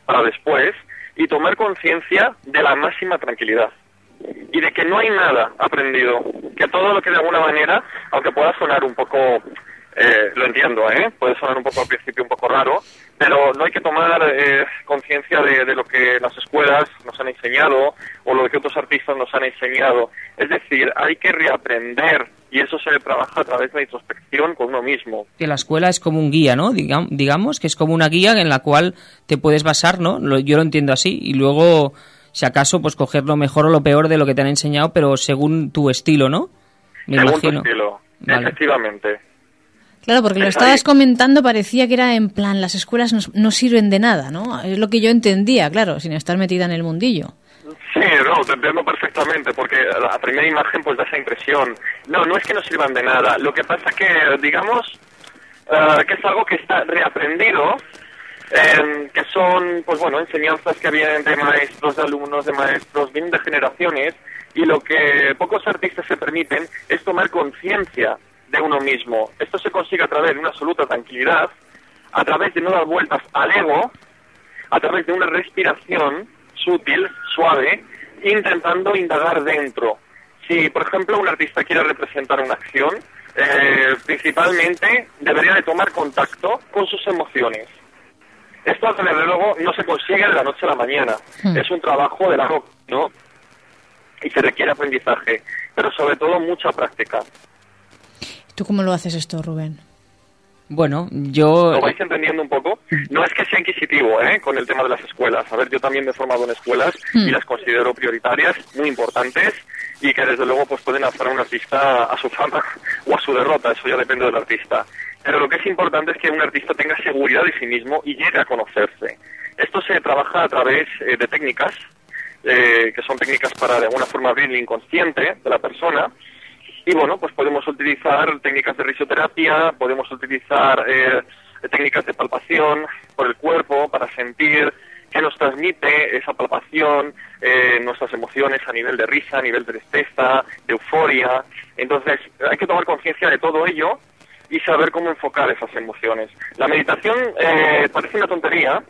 para después y tomar conciencia de la máxima tranquilidad y de que no hay nada aprendido, que todo lo que de alguna manera, aunque pueda sonar un poco, eh, lo entiendo, ¿eh? puede sonar un poco al principio un poco raro, pero no hay que tomar eh, conciencia de, de lo que las escuelas nos han enseñado o lo que otros artistas nos han enseñado. Es decir, hay que reaprender y eso se trabaja a través de la introspección con uno mismo. Que la escuela es como un guía, ¿no? Digam- digamos que es como una guía en la cual te puedes basar, ¿no? Lo- yo lo entiendo así. Y luego, si acaso, pues coger lo mejor o lo peor de lo que te han enseñado, pero según tu estilo, ¿no? Me según tu imagino. estilo, Vale. efectivamente. Claro, porque lo Es estabas comentando, parecía que era en plan, las escuelas no, no sirven de nada, ¿no? Es lo que yo entendía, claro, sin estar metida en el mundillo. Sí, no, te entiendo perfectamente, porque la primera imagen pues da esa impresión. No, no es que no sirvan de nada. Lo que pasa que, digamos, eh, que es algo que está reaprendido, que son, pues bueno, enseñanzas que vienen de maestros, de alumnos, de maestros, vienen de generaciones, y lo que pocos artistas se permiten es tomar conciencia de uno mismo. Esto se consigue a través de una absoluta tranquilidad, a través de no dar vueltas al ego, a través de una respiración sutil, suave, intentando indagar dentro. Si, por ejemplo, un artista quiere representar una acción, eh, principalmente debería de tomar contacto con sus emociones. Esto, desde luego, no se consigue de la noche a la mañana. Hmm. Es un trabajo de largo, ¿no? Y se requiere aprendizaje, pero sobre todo mucha práctica. ¿Tú cómo lo haces esto, Rubén? Bueno, yo... ¿Lo vais entendiendo un poco? No es que sea inquisitivo ¿eh? con el tema de las escuelas. A ver, yo también me he formado en escuelas y las considero prioritarias, muy importantes, y que desde luego pues pueden hacer a un artista a su fama o a su derrota, eso ya depende del artista. Pero lo que es importante es que un artista tenga seguridad de sí mismo y llegue a conocerse. Esto se trabaja a través eh, de técnicas, eh, que son técnicas para de alguna forma abrir el inconsciente de la persona, y bueno, pues podemos utilizar técnicas de risoterapia, podemos utilizar eh, técnicas de palpación por el cuerpo para sentir qué nos transmite esa palpación, eh, nuestras emociones a nivel de risa, a nivel de tristeza, de euforia. Entonces, hay que tomar conciencia de todo ello y saber cómo enfocar esas emociones. La meditación eh, parece una tontería,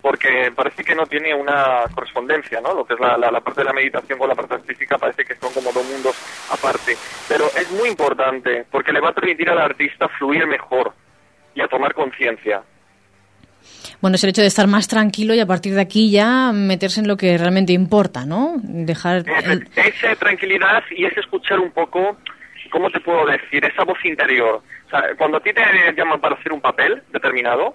porque parece que no tiene una correspondencia, ¿no? Lo que es la, la- la parte de la meditación con la parte artística parece que son como dos mundos aparte. Pero es muy importante porque le va a permitir al artista fluir mejor y a tomar conciencia. Bueno, es el hecho de estar más tranquilo y a partir de aquí ya meterse en lo que realmente importa, ¿no? Dejar... el- Esa tranquilidad y es escuchar un poco, ¿cómo te puedo decir? Esa voz interior. O sea, cuando a ti te llaman para hacer un papel determinado.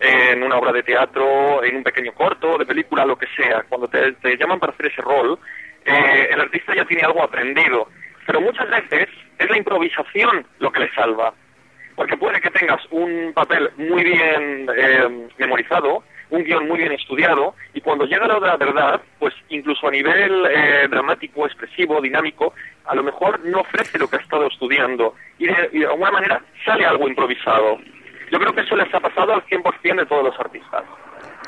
En una obra de teatro, en un pequeño corto, de película, lo que sea, cuando te, llaman para hacer ese rol, eh, el artista ya tiene algo aprendido. Pero muchas veces es la improvisación lo que le salva. Porque puede que tengas un papel muy bien eh, memorizado, un guion muy bien estudiado, y cuando llega la hora de la verdad, pues incluso a nivel eh, dramático, expresivo, dinámico, a lo mejor no ofrece lo que ha estado estudiando, y de alguna manera sale algo improvisado. Yo creo que eso les ha pasado al 100% de todos los artistas.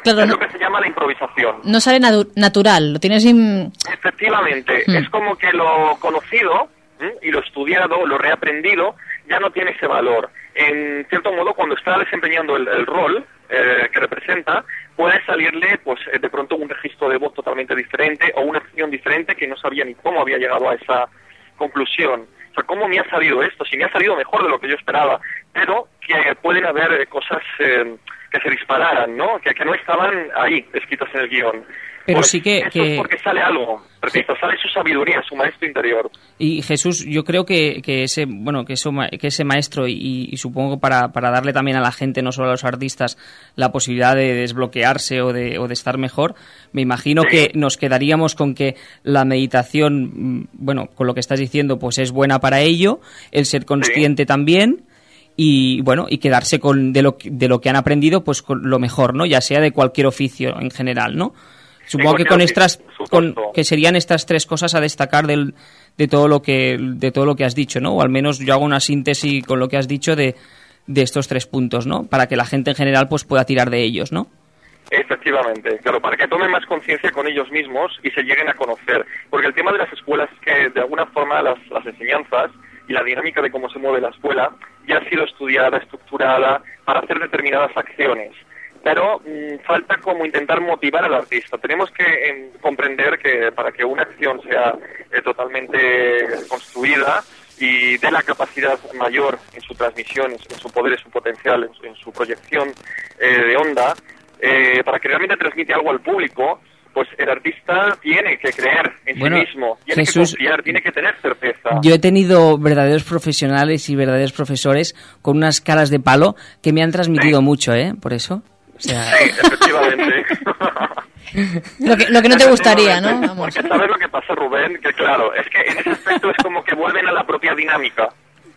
Claro, es no, lo que se llama la improvisación. no sale natu- natural, lo tienes... in- Efectivamente, Hmm. es como que lo conocido y lo estudiado, lo reaprendido, ya no tiene ese valor. En cierto modo, cuando está desempeñando el, el rol eh, que representa, puede salirle, pues, eh, de pronto un registro de voz totalmente diferente o una acción diferente que no sabía ni cómo había llegado a esa conclusión. ¿Cómo me ha salido esto? Si me ha salido mejor de lo que yo esperaba, pero que pueden haber cosas eh, que se dispararan, ¿no? Que, que no estaban ahí escritas en el guion. Pero sí que- es porque sale algo, repito, sale su sabiduría, su maestro interior. Y Jesús, yo creo que, que ese bueno que, eso que ese maestro y, y supongo para, para darle también a la gente, no solo a los artistas, la posibilidad de desbloquearse o de, o de estar mejor, me imagino que nos quedaríamos con que la meditación, mm, bueno, con lo que estás diciendo, pues es buena para ello, el ser consciente también y bueno y quedarse con de lo que- de lo que han aprendido pues con lo mejor no ya sea de cualquier oficio en general no supongo que con estas con, que serían estas tres cosas a destacar del, de todo lo que de todo lo que has dicho no o al menos yo hago una síntesis con lo que has dicho de, de estos tres puntos no para que la gente en general pues pueda tirar de ellos no Efectivamente, claro, para que tomen más conciencia con ellos mismos y se lleguen a conocer. Porque el tema de las escuelas es que, de alguna forma, las, las enseñanzas y la dinámica de cómo se mueve la escuela ya ha sido estudiada, estructurada para hacer determinadas acciones. Pero mm, falta como intentar motivar al artista. Tenemos que em, comprender que para que una acción sea eh, totalmente construida y dé la capacidad mayor en su transmisión, en su, poder, en su potencial, en su, en su proyección eh, de onda, eh, para que realmente transmite algo al público, pues el artista tiene que creer en Bueno, sí mismo, tiene Jesús, que confiar, tiene que tener certeza. Yo he tenido verdaderos profesionales y verdaderos profesores con unas caras de palo que me han transmitido mucho, ¿eh? Por eso. O sea, Sí, efectivamente. [LAUGHS] Lo que, lo que no te gustaría, ¿no? Vamos. Porque sabes lo que pasa, Rubén, que claro, es que en ese aspecto es como que vuelven a la propia dinámica.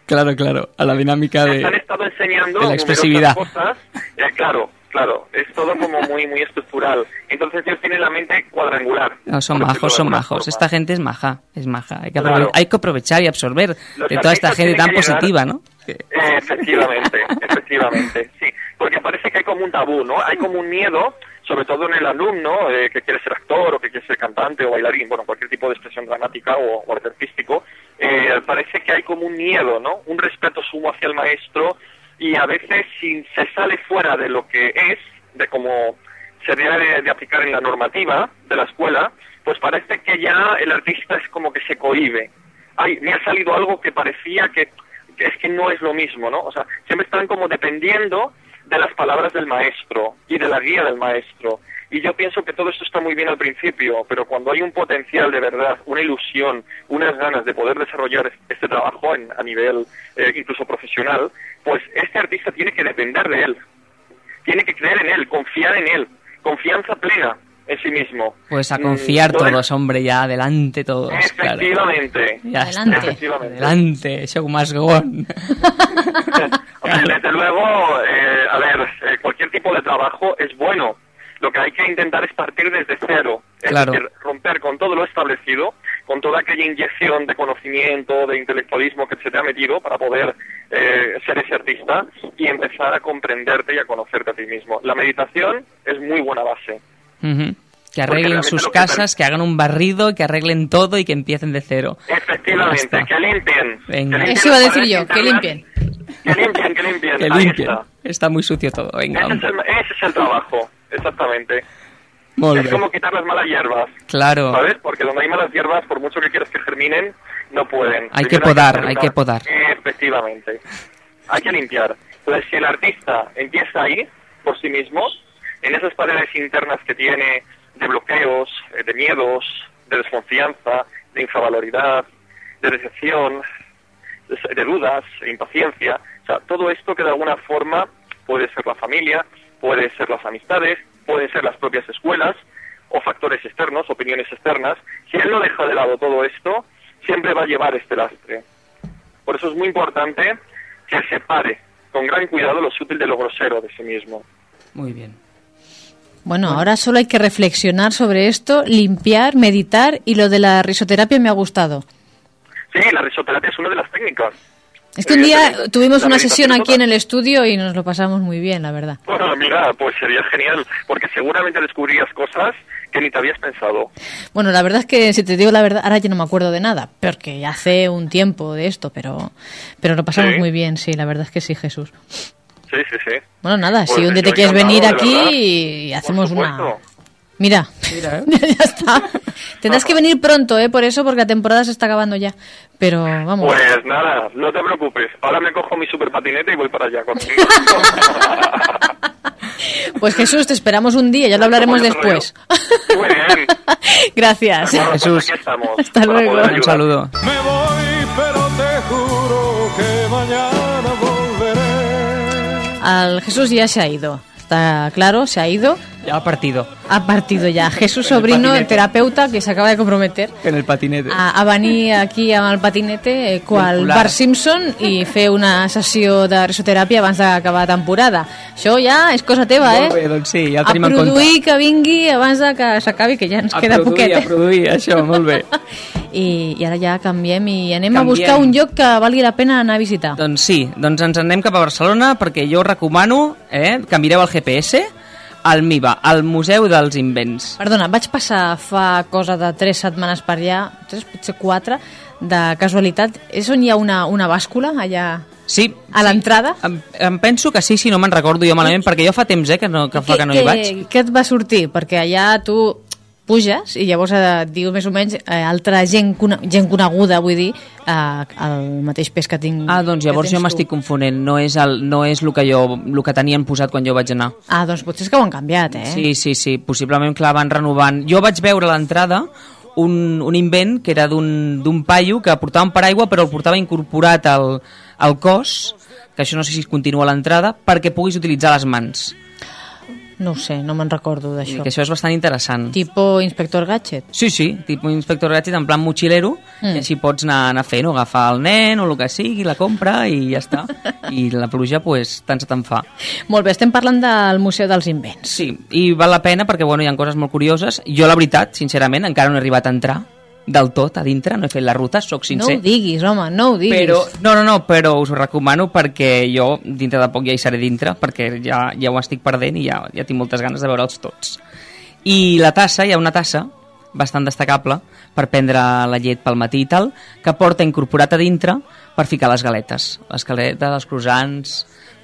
claro, claro, a la dinámica Nos han de... estado enseñando de la expresividad. cosas. Eh, claro, claro, es todo como muy muy estructural. Entonces ellos tienen la mente cuadrangular. No, son majos, son majos. forma. Esta gente es maja, es maja. Hay que, Claro. hay que aprovechar y absorber Los de toda esta gente tan positiva, ¿no? Eh, efectivamente, [LAUGHS] efectivamente, sí. Porque parece que hay como un tabú, ¿no? Hay como un miedo, sobre todo en el alumno eh, que quiere ser actor o que quiere ser cantante o bailarín, bueno, cualquier tipo de expresión dramática o, o artístico. eh, parece que hay como un miedo, ¿no? Un respeto sumo hacia el maestro y a veces si se sale fuera de lo que es, de cómo se debe de, aplicar en la normativa de la escuela, pues parece que ya el artista es como que se cohíbe. Ay, me ha salido algo que parecía que, que es que no es lo mismo, ¿no? O sea, siempre están como dependiendo de las palabras del maestro y de la guía del maestro. Y yo pienso que todo esto está muy bien al principio, pero cuando hay un potencial de verdad, una ilusión, unas ganas de poder desarrollar este trabajo en- a nivel eh, incluso profesional, pues este artista tiene que depender de él, tiene que creer en él, confiar en él, confianza plena en sí mismo. Pues a Mm, confiar todos, hombre, ya adelante todos. claro. Efectivamente. Está. Adelante. Efectivamente. Adelante, show must go on. [LAUGHS] Hombre, Desde luego, eh, a ver, eh, cualquier tipo de trabajo es bueno. Lo que hay que intentar es partir desde cero. Es Claro. decir, romper con todo lo establecido, con toda aquella inyección de conocimiento, de intelectualismo que se te ha metido para poder eh, ser ese artista y empezar a comprenderte y a conocerte a ti mismo. La meditación es muy buena base. Que arreglen sus que casas, que hagan un barrido, que arreglen todo y que empiecen de cero. Efectivamente, que limpien. Venga. Que limpien Eso iba a decir yo, que limpien. Que limpien, que limpien. Que limpien. está. Está muy sucio todo, venga. Ese es, el, ese es el trabajo, exactamente. Molt es bé. como quitar las malas hierbas, Claro, ¿sabes? Porque donde hay malas hierbas, por mucho que quieras que germinen, no pueden. Hay que podar, hay que podar. Efectivamente. Hay que limpiar. Entonces, si el artista empieza ahí, por sí mismo, en esas paredes internas que tiene de bloqueos, eh, de miedos, de desconfianza, de infravaloridad, de decepción, de, de dudas, de impaciencia, o sea, todo esto que de alguna forma puede ser la familia, puede ser las amistades, pueden ser las propias escuelas o factores externos, opiniones externas, si él no deja de lado todo esto, siempre va a llevar este lastre. Por eso es muy importante que separe con gran cuidado lo sutil de lo grosero de sí mismo. muy bien. Bueno, ahora solo hay que reflexionar sobre esto, limpiar, meditar y lo de la risoterapia me ha gustado. Sí, la risoterapia es una de las técnicas. Es que un día Evidentemente, tuvimos una sesión es aquí en el estudio y nos lo pasamos muy bien, la verdad. Bueno, mira, pues sería genial, porque seguramente descubrirías cosas que ni te habías pensado. Bueno, la verdad es que si te digo la verdad, ahora ya no me acuerdo de nada, porque ya hace un tiempo de esto, pero, pero lo pasamos Sí. muy bien, sí, la verdad es que sí, Jesús. Sí, sí, sí. Bueno, nada, Pues si un día te quieres venir aquí y hacemos una... Mira, Mira, ¿eh? [LAUGHS] ya está. Tendrás que venir pronto, ¿eh? Por eso, porque la temporada se está acabando ya. Pero vamos. Pues nada, no te preocupes. Ahora me cojo mi super patinete y voy para allá contigo. [LAUGHS] Pues Jesús, te esperamos un día, ya lo hablaremos después. Muy bien. [LAUGHS] Gracias. Bueno, pues Jesús. aquí estamos. Hasta luego. Un saludo. Me voy, pero te juro que mañana volveré. Al Jesús ya se ha ido. Está claro, se ha ido. Ya ha partido. Ha partido ya. Jesús En el Sobrino, el patinete. terapeuta, que se acaba de comprometer En el patinete. a, a venir aquí amb el patinete eh, qual. Bart Simpson i fer una sessió de risoteràpia abans d'acabar la temporada. Això ja és cosa teva, Molt bé, eh? doncs sí, ja el A tenim en compte. produir que vingui abans de que s'acabi, que ja ens A queda produir, poquet. a produir, això, molt bé. [LAUGHS] I, I ara ja canviem i anem Canviem. a buscar un lloc que valgui la pena anar a visitar. Doncs sí, doncs ens anem cap a Barcelona perquè jo recomano eh, que mireu el GPS al MIBA, al Museu dels Invents. Perdona, vaig passar fa cosa de 3 setmanes per allà, 3, potser 4, de casualitat. És on hi ha una, una bàscula, allà Sí, a l'entrada? em, em penso que sí, si no me'n recordo jo malament, perquè jo fa temps eh, que, no, que fa que no hi vaig. Què et va sortir? Perquè allà tu puges i llavors eh, diu més o menys eh, altra gent, gent coneguda, vull dir, eh, el mateix pes que tinc. Ah, doncs llavors jo m'estic confonent, no és, el, no és el, que jo, el que tenien posat quan jo vaig anar. Ah, doncs potser és que ho han canviat, eh? Sí, sí, sí, possiblement, clar, van renovant. Jo vaig veure l'entrada un, un invent que era d'un d'un paio que portava un paraigua però el portava incorporat al, al cos, que això no sé si continua a l'entrada, perquè puguis utilitzar les mans. No ho sé, no me'n recordo d'això. que això és bastant interessant. Tipo Inspector Gadget. Sí, sí, tipus inspector gadget en plan motxilero, Mm. mm. i així pots anar, anar fent, o agafar el nen o el que sigui, la compra i ja està. [LAUGHS] I la pluja, pues, tant se te'n fa. Molt bé, estem parlant del Museu dels Invents. Sí, i val la pena perquè bueno, hi ha coses molt curioses. Jo, la veritat, sincerament, encara no he arribat a entrar del tot a dintre, no he fet la ruta, sóc No sincer. ho diguis, home, no ho diguis. Però, no, no, no, però us ho recomano perquè jo dintre de poc ja hi seré dintre perquè ja, ja ho estic perdent i ja, ja tinc moltes ganes de veure'ls tots. I la tassa, hi ha una tassa bastant destacable per prendre la llet pel matí i tal, que porta incorporat a dintre per ficar les galetes. Les galetes, els croissants...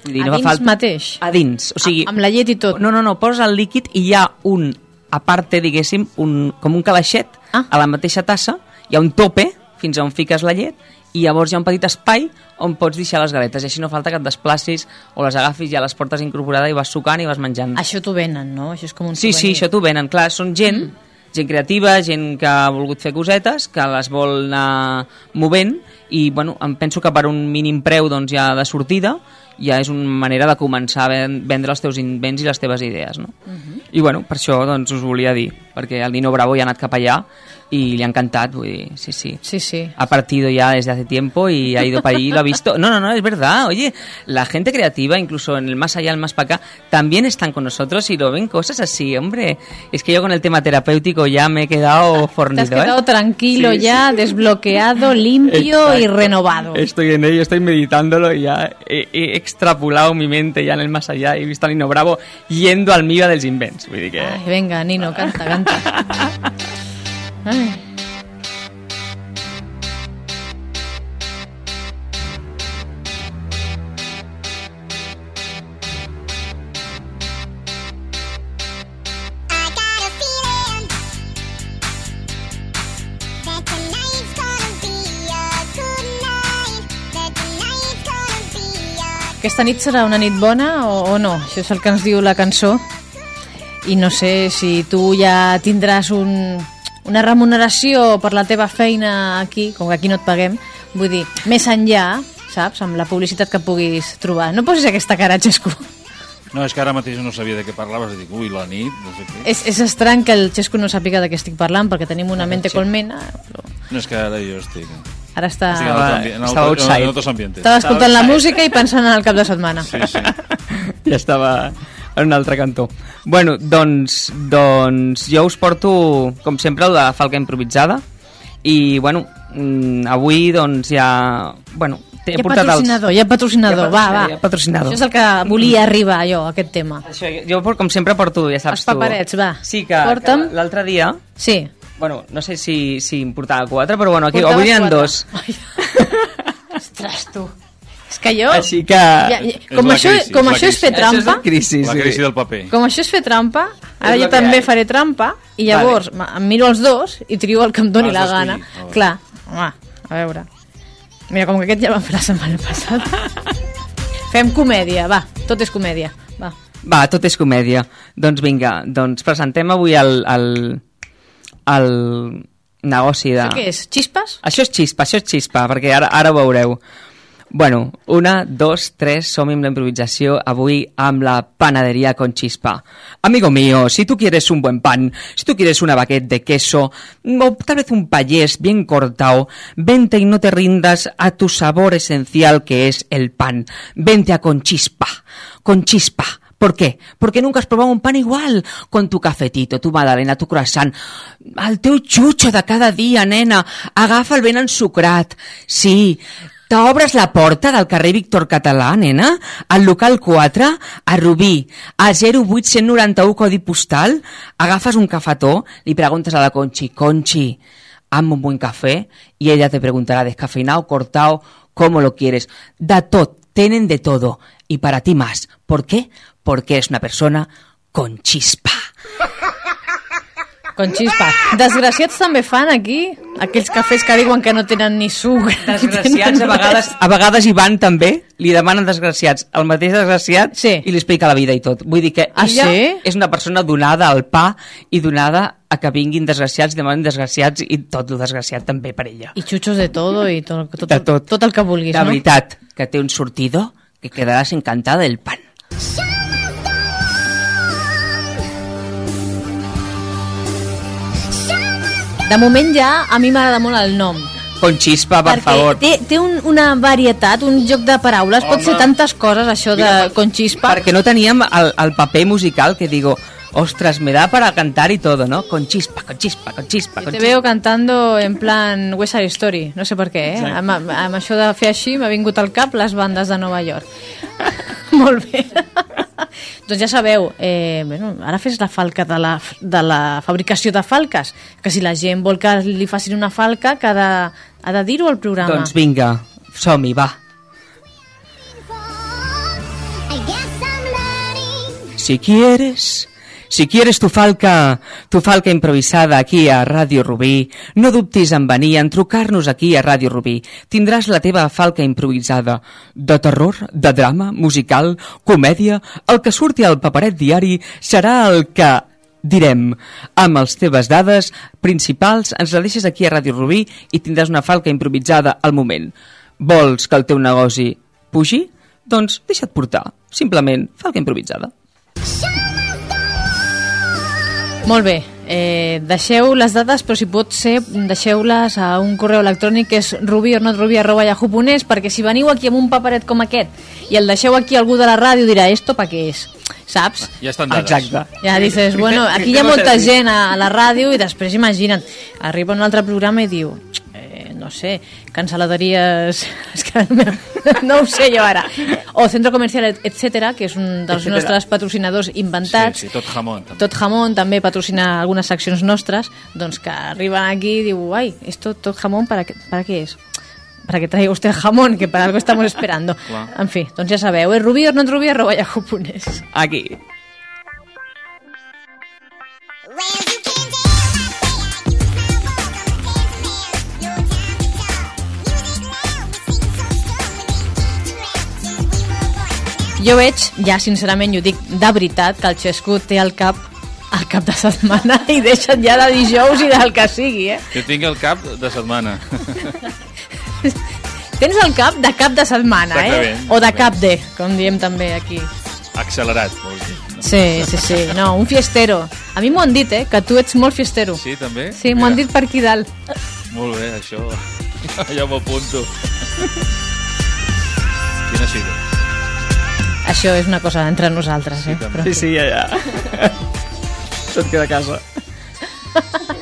Vull dir, A no dins falta... mateix? A dins. O sigui, Amb la llet i tot? no, no, no, poses el líquid i hi ha un, a parte, diguéssim, un, com un calaixet Ah. a la mateixa tassa, hi ha un tope fins on fiques la llet i llavors hi ha un petit espai on pots deixar les galetes i així no falta que et desplacis o les agafis ja les portes incorporada i vas sucant i vas menjant. Això t'ho venen, no? Això és com un Sí, sí, això t'ho venen, clar, són gent, mm. gent creativa, gent que ha volgut fer cosetes, que les vol anar movent i, bueno, em penso que per un mínim preu doncs, ja de sortida ja és una manera de començar a ven- vendre els teus invents i les teves idees, no? Mhm. I bueno, per això doncs, us volia dir, perquè el Nino Bravo ja ha anat cap allà i li ha vull dir, sí, sí. Sí, sí. Ha partido ya desde hace tiempo y ha ido para allí y lo ha visto. No, no, no, es verdad. Oye, la gente creativa, incluso en el más allá, el más para acá, también están con nosotros y lo ven cosas así, hombre. Es que yo con el tema terapéutico ya me he quedado Te has fornido, quedado ¿eh? tranquilo Sí, ya, desbloqueado, limpio y renovado. Estoy en ello, estoy meditándolo y ya he, he extrapolado mi mente ya en el más allá y he visto a Nino Bravo yendo al MIBA dels Invents. Vull dir que... Venga, Nino, canta, canta. [LAUGHS] Aquesta nit serà una nit bona o, o no? Això és el que ens diu la cançó. I no sé si tu ja tindràs un, una remuneració per la teva feina aquí, com que aquí no et paguem, vull dir, més enllà, saps, amb la publicitat que puguis trobar. No posis aquesta cara, Xesco. No, és que ara mateix no sabia de què parlaves, dic, ui, la nit, no sé què. És, és estrany que el Xesco no sàpiga de què estic parlant, perquè tenim una mente colmena, però No, és que ara jo estic... ara està... Estic en altre ambi- en estava altre- outside. en altres ambientes. Estava escoltant la música i pensant en el cap de setmana. Sí, sí. ja estava en un altre cantó. Bueno, doncs, doncs jo us porto, com sempre, de Falca improvisada. I, bueno, mm, avui, doncs, ja... Bueno, Hi ha portat patrocinador, hi ha patrocinador, Hi ha va, va. hi ha patrocinador. Això és el que volia arribar jo, a aquest tema. Això, jo, com sempre, porto, ja saps Els paperets, tu... va. Sí, que, Porta'm. que l'altre dia... Sí. Bueno, no sé si, si em portava quatre, però bueno, aquí avui n'hi ha dos. [LAUGHS] Ostres, tu. És que jo... Així que... Ja, És com la això, crisi, com és la això és fer Això és trampa, la crisi, La sí. crisi del paper. com això és fer trampa, ara jo també faré trampa i llavors vale. em miro els dos i trio el que em doni la gana. Vale. Clar, home, a veure. Mira, com que aquest ja vam fer la setmana passada. [LAUGHS] Fem comèdia, va, tot és comèdia. Va. Va, tot és comèdia. Doncs vinga, doncs presentem avui el, el, el negoci de... Això què és? Xispes? Això és xispa, això és xispa, perquè ara, ara ho veureu. Bueno, una, dos, tres, som amb la improvisació avui amb la panadería con chispa. Amigo mío, si tú quieres un buen pan, si tú quieres una baguette de queso, o tal vez un payés bien cortado, vente y no te rindas a tu sabor esencial que es el pan. Vente a con chispa, con chispa. ¿Por qué? Porque nunca has probado un pan igual, con tu cafetito, tu magdalena, tu croissant, el teu xutxo de cada dia, nena. Agafa el ben ensucrat. Sí, T'obres la porta del carrer Víctor Català, nena? Al local 4, a Rubí, a 08191 codi postal, agafes un cafetó, li preguntes a la Conchi, Conchi, hazme un buen café, y ella te preguntará descafeinado, cortado, cómo lo quieres. Da tot, tienen de todo, y para ti más. ¿Por qué? Porque eres una persona con chispa. Con xispa. Desgraciats també fan aquí aquells cafès que diuen que no tenen ni suc. [LAUGHS] Desgraciats, a vegades, a vegades hi van també, li demanen desgraciats al mateix desgraciat sí. i li explica la vida i tot. Vull dir que Ah, ella sí? és una persona donada al pa i donada a que vinguin desgraciats, demanen desgraciats i tot el desgraciat també per ella. I xutxos de todo i tot, tot, De tot. tot el que vulguis, De no? veritat, que té un sortidor que quedaràs encantada del pan. De moment ja a mi m'agrada molt el nom. Con chispa, per perquè favor. té, té un, una varietat, un joc de paraules, pot Home. ser tantes coses, això de Mira, con xispa. Perquè no teníem el, el paper musical que digo, ostras, me da para cantar y todo, ¿no? Con chispa, con chispa, con chispa, con Te chispa. veo cantando en plan West Side Story, no sé per què, eh? Exacte. Amb, amb això de fer així m'ha vingut al cap les bandes de Nova York. [LAUGHS] Molt bé. [LAUGHS] doncs ja sabeu, eh, bueno, ara fes la falca de la, de la fabricació de falques, que si la gent vol que li facin una falca, que ha de, ha de dir-ho al programa. Doncs vinga, som-hi, va. Si quieres, si quieres tu falca, tu falca improvisada aquí a Ràdio Rubí, no dubtis en venir en trucar-nos aquí a Ràdio Rubí. Tindràs la teva falca improvisada de terror, de drama, musical, comèdia... El que surti al paperet diari serà el que direm. Amb les teves dades principals ens la deixes aquí a Ràdio Rubí i tindràs una falca improvisada al moment. Vols que el teu negoci pugi? Doncs deixa't portar. Simplement, falca improvisada. Molt bé, eh, deixeu les dades, però si pot ser, deixeu-les a un correu electrònic que és rubi.yahoo.es perquè si veniu aquí amb un paperet com aquest i el deixeu aquí algú de la ràdio dirà esto pa què és, saps? Ja estan dades. Exacte. Ja dices, bueno, aquí hi ha molta gent a, la ràdio i després imagina't, arriba un altre programa i diu, no sé, canceladeries... [LAUGHS] És que no ho sé jo ara. O Centro Comercial, et- etcétera, que és un dels Etcétera. nostres patrocinadors inventats. Sí, sí, tot jamón. També. Tot Jamón també patrocina algunes seccions nostres, doncs que arriben aquí i diu, ai, esto Tot Jamón, ¿para qué, ¿para qué es? Para que traiga usted jamón, que para algo estamos esperando. Clar. En fi, doncs ja sabeu, és rubí o no rubí, arroba yahoo.es. Aquí. Jo veig, ja sincerament, ho dic de veritat, que el Xesco té al cap el cap de setmana [LAUGHS] i deixa't ja de dijous i del que sigui, eh? Jo tinc el cap de setmana. [LAUGHS] Tens el cap de cap de setmana, eh? O de cap de, com diem també aquí. Accelerat, vols dir. Sí, sí, sí, no, un fiestero. A mi m'ho han dit, eh, que tu ets molt fiestero. Sí, també? Sí, m'ho han dit per aquí dalt. Molt bé, això. ja m'ho apunto. Quina sigut? Això és una cosa entre nosaltres, eh? Però... Sí, sí, ja, ja. [LAUGHS] Tot queda a casa. [LAUGHS]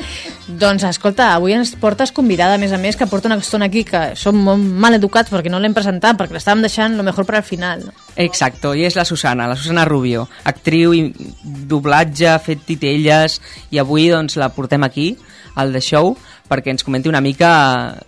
Doncs escolta, avui ens portes convidada, a més a més, que porta una estona aquí que som molt mal educats perquè no l'hem presentat, perquè l'estàvem deixant lo mejor per al final. No? Exacto, i és la Susana, la Susana Rubio, actriu i doblatge, ha fet titelles, i avui doncs la portem aquí, al The Show, perquè ens comenti una mica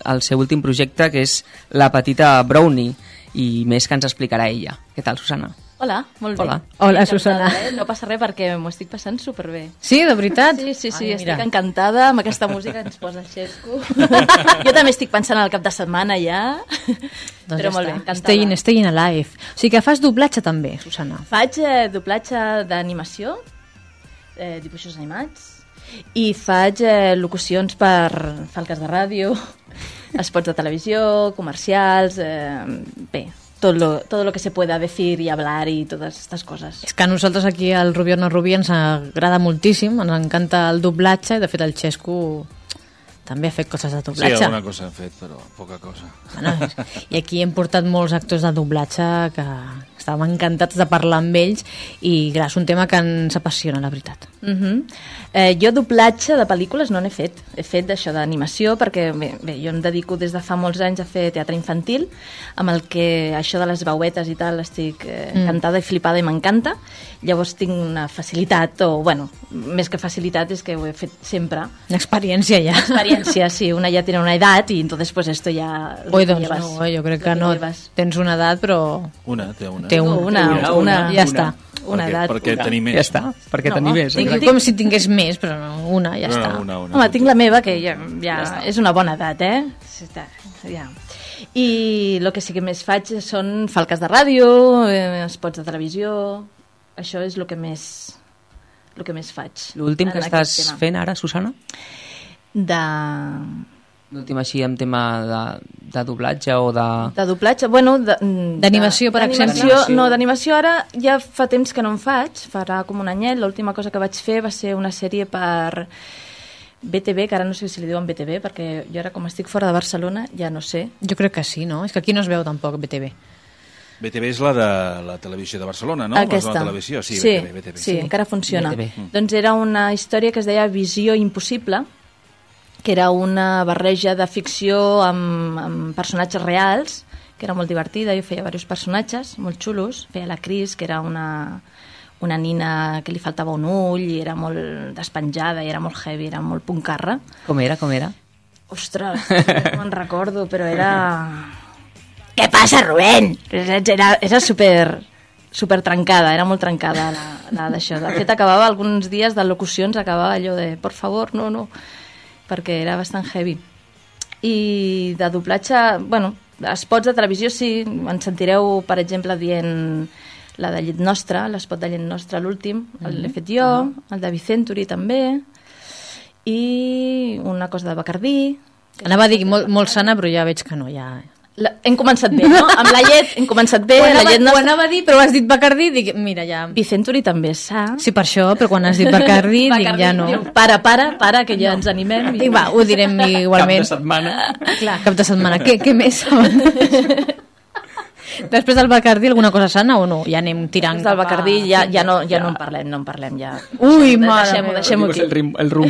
el seu últim projecte, que és La petita Brownie. I més que ens explicarà ella. Què tal, Susana? Hola, molt bé. Hola. Hola, Encantada, Susana. Eh? No passa res perquè m'ho estic passant superbé. Sí, de veritat? Sí, sí, sí, Ai, estic mira. encantada amb aquesta música que ens posa el Xesco. [LAUGHS] jo també estic pensant al cap de setmana ja, Doncs però ja molt bé, està. encantada. Staying, staying alive. O sigui que fas doblatge també, Susana. Faig eh, doblatge d'animació, eh, dibuixos animats, i faig eh, locucions per falques de ràdio, espots de televisió, comercials, eh, bé, tot lo, todo lo que se pueda decir y hablar y todas estas cosas. És que a nosaltres aquí al Rubí o no Rubí ens agrada moltíssim, ens encanta el doblatge i de fet el Xesco també ha fet coses de Sí, doblatge. alguna cosa hem fet, però poca cosa. Bueno, I aquí hem portat molts actors de doblatge que estàvem encantats de parlar amb ells i clar, és un tema que ens apassiona, la veritat. Uh -huh. eh, jo doblatge de pel·lícules no n'he fet. He fet d'això d'animació perquè bé, bé, jo em dedico des de fa molts anys a fer teatre infantil amb el que això de les veuetes i tal estic eh, Mm. encantada i flipada i m'encanta. Llavors tinc una facilitat, o bueno, més que facilitat és que ho he fet sempre. L'experiència ja. Experiencia, [LAUGHS] sí, una ya tiene una edad y entonces pues esto ya... Oi, doncs llevas. no, jo crec que no. llevas. Tens una edat, però... Una, té una. Té un, Una, una, una, ja està. Una Perquè- edat. perquè una. tenir més. Ja està, perquè No, tenir més. tinc- exacte. Com si tingués més, però no, una, ja No, no, està. una, una. Home, tinc la meva, que ja, ja, està. és una bona edat, eh? Sí, està, ja. I el que sí que més faig són falques de ràdio, eh, spots de televisió... Això és el que més, el que més faig. L'últim que estàs tema. fent ara, Susana? De, L'últim així en tema de, de doblatge o de... de doblatge, bueno... de- mm, D'animació, per exemple. No, d'animació ara ja fa temps que no en faig, farà com un anyet. L'última cosa que vaig fer va ser una sèrie per BTV, que ara no sé si li diuen BTV, perquè jo ara com estic fora de Barcelona ja no sé. Jo crec que sí, no? És que aquí no es veu tampoc BTV. BTV és la de la televisió de Barcelona, no? Aquesta. La televisió, sí, sí, BTV, BTV. sí, encara funciona. BTV. Doncs era una història que es deia Visió impossible, que era una barreja de ficció amb, amb personatges reals, que era molt divertida, jo feia diversos personatges molt xulos, feia la Cris, que era una, una nina que li faltava un ull i era molt despenjada i era molt heavy, era molt puncarra. Com era, com era? Ostres, no me'n recordo, però era... Què passa, Rubén? Era, era super, super trencada, era molt trencada la, la d'això. De fet, acabava alguns dies de locucions, acabava allò de, por favor, no, no, perquè era bastant heavy. I de doblatge, bueno, espots de televisió sí, ens sentireu, per exemple, dient la de Llet Nostra, l'espot de Llet Nostra, l'últim, el l'he fet jo, el de Vicenturi també, i una cosa de Bacardí, Anava a dir molt, molt sana, però ja veig que no, ja... La, hem començat bé, no? Amb la llet hem començat bé, Ho la anava, llet ho nostra... anava a dir, però has dit Bacardí, dic, mira, ja... Vicenturi també és sa. Sí, per això, però quan has dit Bacardí, dic, ja no. Diu, para, para, para, que ja ens animem. Dic, va, ho direm igualment. Cap de setmana. Clar, cap de setmana. Què, què més? [LAUGHS] Després del Bacardí, alguna cosa sana o no? Ja anem tirant Des del cap a- Bacardí ja, ja, no, ja no en parlem, no en parlem ja. Ui, Deixem- mare deixem-ho, meva. deixem-ho El, aquí. rim, el rum.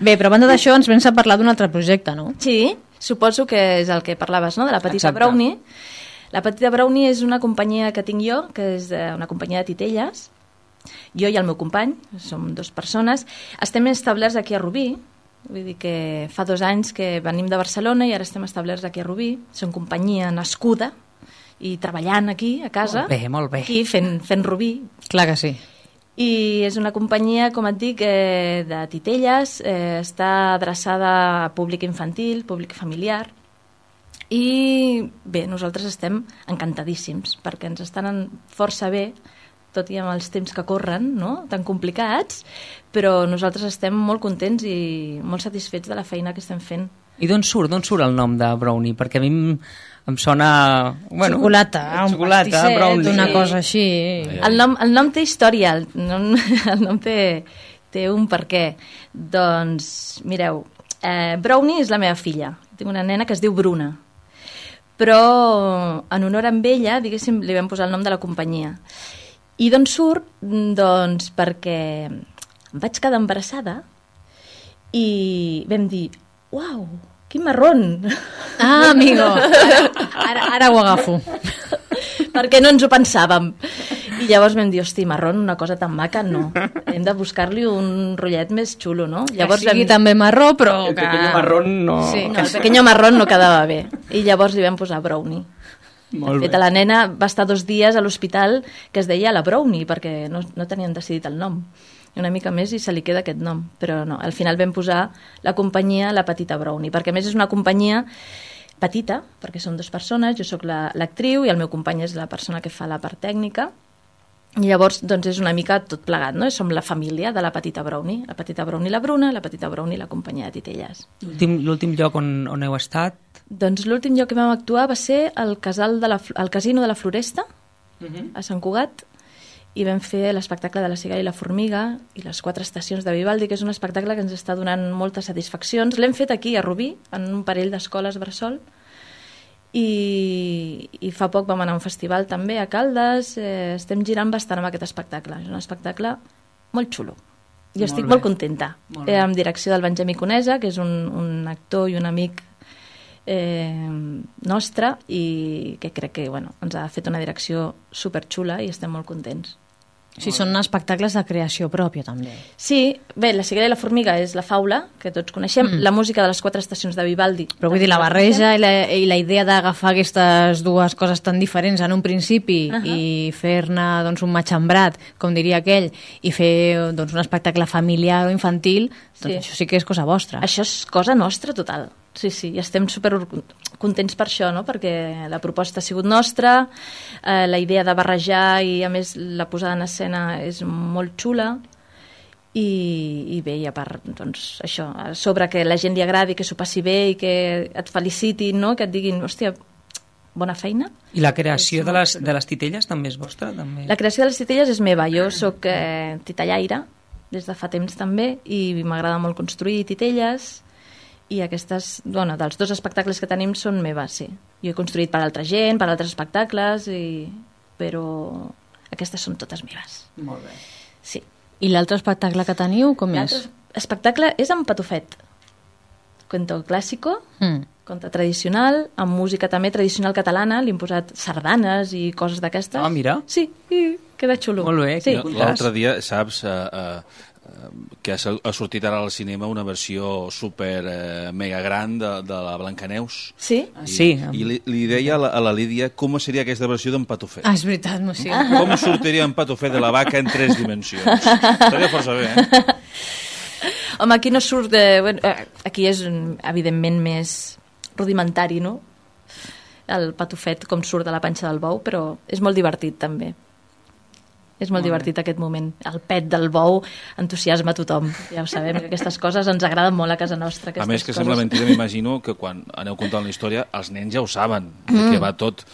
Bé, però a banda d'això ens vens a parlar d'un altre projecte, no? Sí, suposo que és el que parlaves, no?, de la petita Exacte. Brownie. La petita Brownie és una companyia que tinc jo, que és una companyia de titelles. Jo i el meu company, som dues persones. Estem establerts aquí a Rubí, vull dir que fa dos anys que venim de Barcelona i ara estem establerts aquí a Rubí. Som companyia nascuda i treballant aquí, a casa. Molt bé, molt bé. Aquí, fent, fent Rubí. Clar que sí. I és una companyia, com et dic, eh, de titelles, eh, està adreçada a públic infantil, públic familiar, i bé, nosaltres estem encantadíssims, perquè ens estan força bé, tot i amb els temps que corren, no? tan complicats, però nosaltres estem molt contents i molt satisfets de la feina que estem fent. I d'on surt, d'on surt el nom de Brownie? Perquè a mi em, sona... Bueno, xocolata, un xocolata, pastisset, brownie. una cosa així. El nom, el nom té història, el nom, [LAUGHS] el nom té, té un per què. Doncs, mireu, eh, Brownie és la meva filla. Tinc una nena que es diu Bruna. Però en honor a ella, diguéssim, li vam posar el nom de la companyia. I d'on surt? Doncs perquè em vaig quedar embarassada i vam dir, uau, quin marrón! Ah, amigo, ara, ara ho agafo. perquè no ens ho pensàvem. I llavors vam dir, hosti, marrón, una cosa tan maca, no. Hem de buscar-li un rotllet més xulo, no? Llavors que sigui també marró, però... El que... pequeño marrón no... Sí, no, el pequeño marrón no quedava bé. I llavors li vam posar brownie. Molt de fet, bé. la nena va estar dos dies a l'hospital que es deia la Brownie, perquè no, no tenien decidit el nom. I una mica més i se li queda aquest nom. Però no, al final vam posar la companyia La Petita Brownie, perquè més és una companyia petita, perquè són dues persones, jo sóc la- l'actriu i el meu company és la persona que fa la part tècnica, i llavors doncs, és una mica tot plegat, no? Som la família de la Petita Brownie. La Petita Brownie la Bruna, la Petita Brownie la companyia de titelles. L'últim- lloc on, on heu estat? Doncs l'últim lloc que vam actuar va ser al, casal de la, al Casino de la Floresta, a Sant Cugat, i vam fer l'espectacle de la cigala i la formiga i les quatre estacions de Vivaldi, que és un espectacle que ens està donant moltes satisfaccions. L'hem fet aquí, a Rubí, en un parell d'escoles bressol, i, i fa poc vam anar a un festival també a Caldes, eh, estem girant bastant amb aquest espectacle. És un espectacle molt xulo. Jo Molt estic bé. molt contenta. Molt Eh, amb direcció del Benjamí Conesa, que és un, un actor i un amic eh, nostre i que crec que bueno, ens ha fet una direcció superxula i estem molt contents. Sí, són espectacles de creació pròpia, també. Sí, bé, La cigala i la formiga és la faula, que tots coneixem, Mm. la música de les quatre estacions de Vivaldi. Però vull dir, la barreja i la, i la idea d'agafar aquestes dues coses tan diferents en un principi Ahà. i fer-ne doncs, un matxembrat, com diria aquell, i fer doncs, un espectacle familiar o infantil, doncs Sí. això sí que és cosa vostra. Això és cosa nostra total. Sí, sí, i estem super contents per això, no? perquè la proposta ha sigut nostra, eh, la idea de barrejar i a més la posada en escena és molt xula i, i bé, i a part, doncs, això, a sobre que la gent li agradi, que s'ho passi bé i que et felicitin, no? que et diguin, hòstia, bona feina. I la creació de les, de les titelles també és vostra? També? La creació de les titelles és meva, jo sóc eh, titellaire des de fa temps també i m'agrada molt construir titelles i aquestes, bueno, dels dos espectacles que tenim són meves, sí. Jo he construït per altra gent, per altres espectacles, i... però aquestes són totes meves. Molt bé. Sí. I l'altre espectacle que teniu, com és? L'altre espectacle és amb patufet. Cuento clásico, Mm. conte tradicional, amb música també tradicional catalana, li hem posat sardanes i coses d'aquestes. Ah, mira. Sí, i queda xulo. Molt bé, sí. L'altre dia, saps, eh, eh, que ha, ha sortit ara al cinema una versió super eh, mega gran de, de la Blancaneus. Sí? I, Sí. I li, li deia a la, a la Lídia com seria aquesta versió d'en Patufet. Ah, és veritat, no sé. [LAUGHS] Com sortiria en Patufet de la vaca en tres dimensions? Estaria força bé, eh? [LAUGHS] Home, aquí no surt de... Bueno, eh, aquí és, evidentment, més rudimentari, no? El patufet, com surt de la panxa del bou, però és molt divertit, també. És molt, Molt bé. divertit aquest moment. El pet del bou entusiasma tothom. Ja ho sabem, que aquestes coses ens agraden molt a casa nostra. A més, que coses. sembla mentida, m'imagino que quan aneu contant la història, els nens ja ho saben, de Mm. que va tot...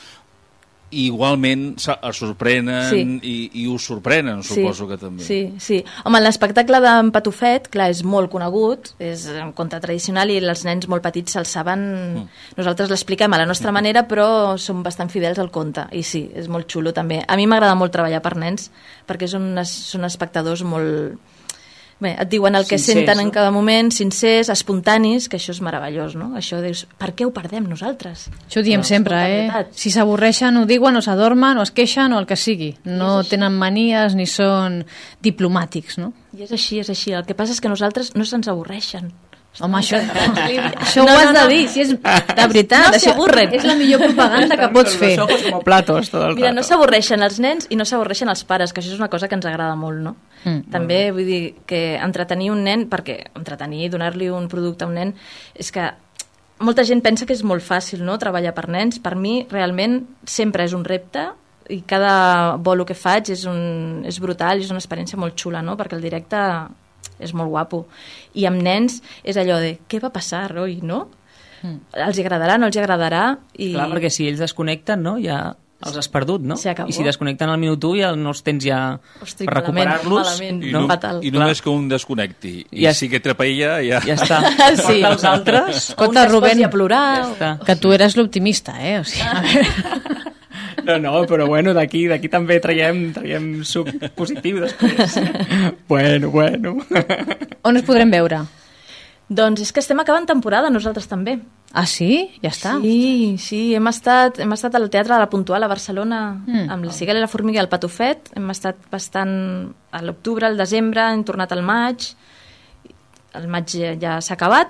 I igualment es sorprenen Sí. i, i us sorprenen, suposo que també. Sí, sí. Home, l'espectacle d'en Patufet, clar, és molt conegut, és un conte tradicional i els nens molt petits se'l saben... Mm. Nosaltres l'expliquem a la nostra manera, però som bastant fidels al conte. I sí, és molt xulo també. A mi m'agrada molt treballar per nens, perquè són, unes, són espectadors molt... Bé, et diuen el que Sincers, senten en no? cada moment, sincers, espontanis, que això és meravellós, no? Això dius, per què ho perdem nosaltres? Això ho diem Però, sempre, eh? veritat. Si s'avorreixen, ho diuen, o s'adormen, o es queixen, o el que sigui. No tenen manies ni són diplomàtics, no? I és així, és així. El que passa és que nosaltres no se'ns avorreixen. Home, això, [LAUGHS] Això això [LAUGHS] ho has de dir, si és [LAUGHS] de veritat. No s'avorren. És la millor propaganda que pots fer. Los ojos como platos todo el Mira, rato. no s'avorreixen els nens i no s'avorreixen els pares, que això és una cosa que ens agrada molt, no? Mm. També vull dir que entretenir un nen, perquè entretenir donar-li un producte a un nen, és que molta gent pensa que és molt fàcil, no?, treballar per nens. Per mi, realment, sempre és un repte i cada bolo que faig és, un, és brutal és una experiència molt xula, no?, perquè el directe és molt guapo. I amb nens és allò de què va passar, oi, no? Mm. Els agradarà, no els agradarà? I... Clar, perquè si ells desconnecten, no? ja els has perdut, no? I si desconnecten al minut 1 ja no els tens ja Hosti, per recuperar-los. I, no? no, Fatal. I només que un desconnecti i Ja- sí que trepaïlla, ja... Ja està. [LAUGHS] Sí. Porta els altres. Escolta, Rubén, a plorar. Ja està. que tu eres l'optimista, eh? O sigui, a [LAUGHS] veure, No, no, però bueno, d'aquí d'aquí també traiem, traiem suc positiu després. [LAUGHS] bueno, bueno. on es podrem veure? Doncs és que estem acabant temporada nosaltres també. Ah, sí? Ja està. Sí, sí, hem estat, hem estat al Teatre de la Puntual a Barcelona Mm. amb la Cigala i la Formiga i el Patufet. Hem estat bastant a l'octubre, al desembre, hem tornat al maig. El maig ja, s'ha acabat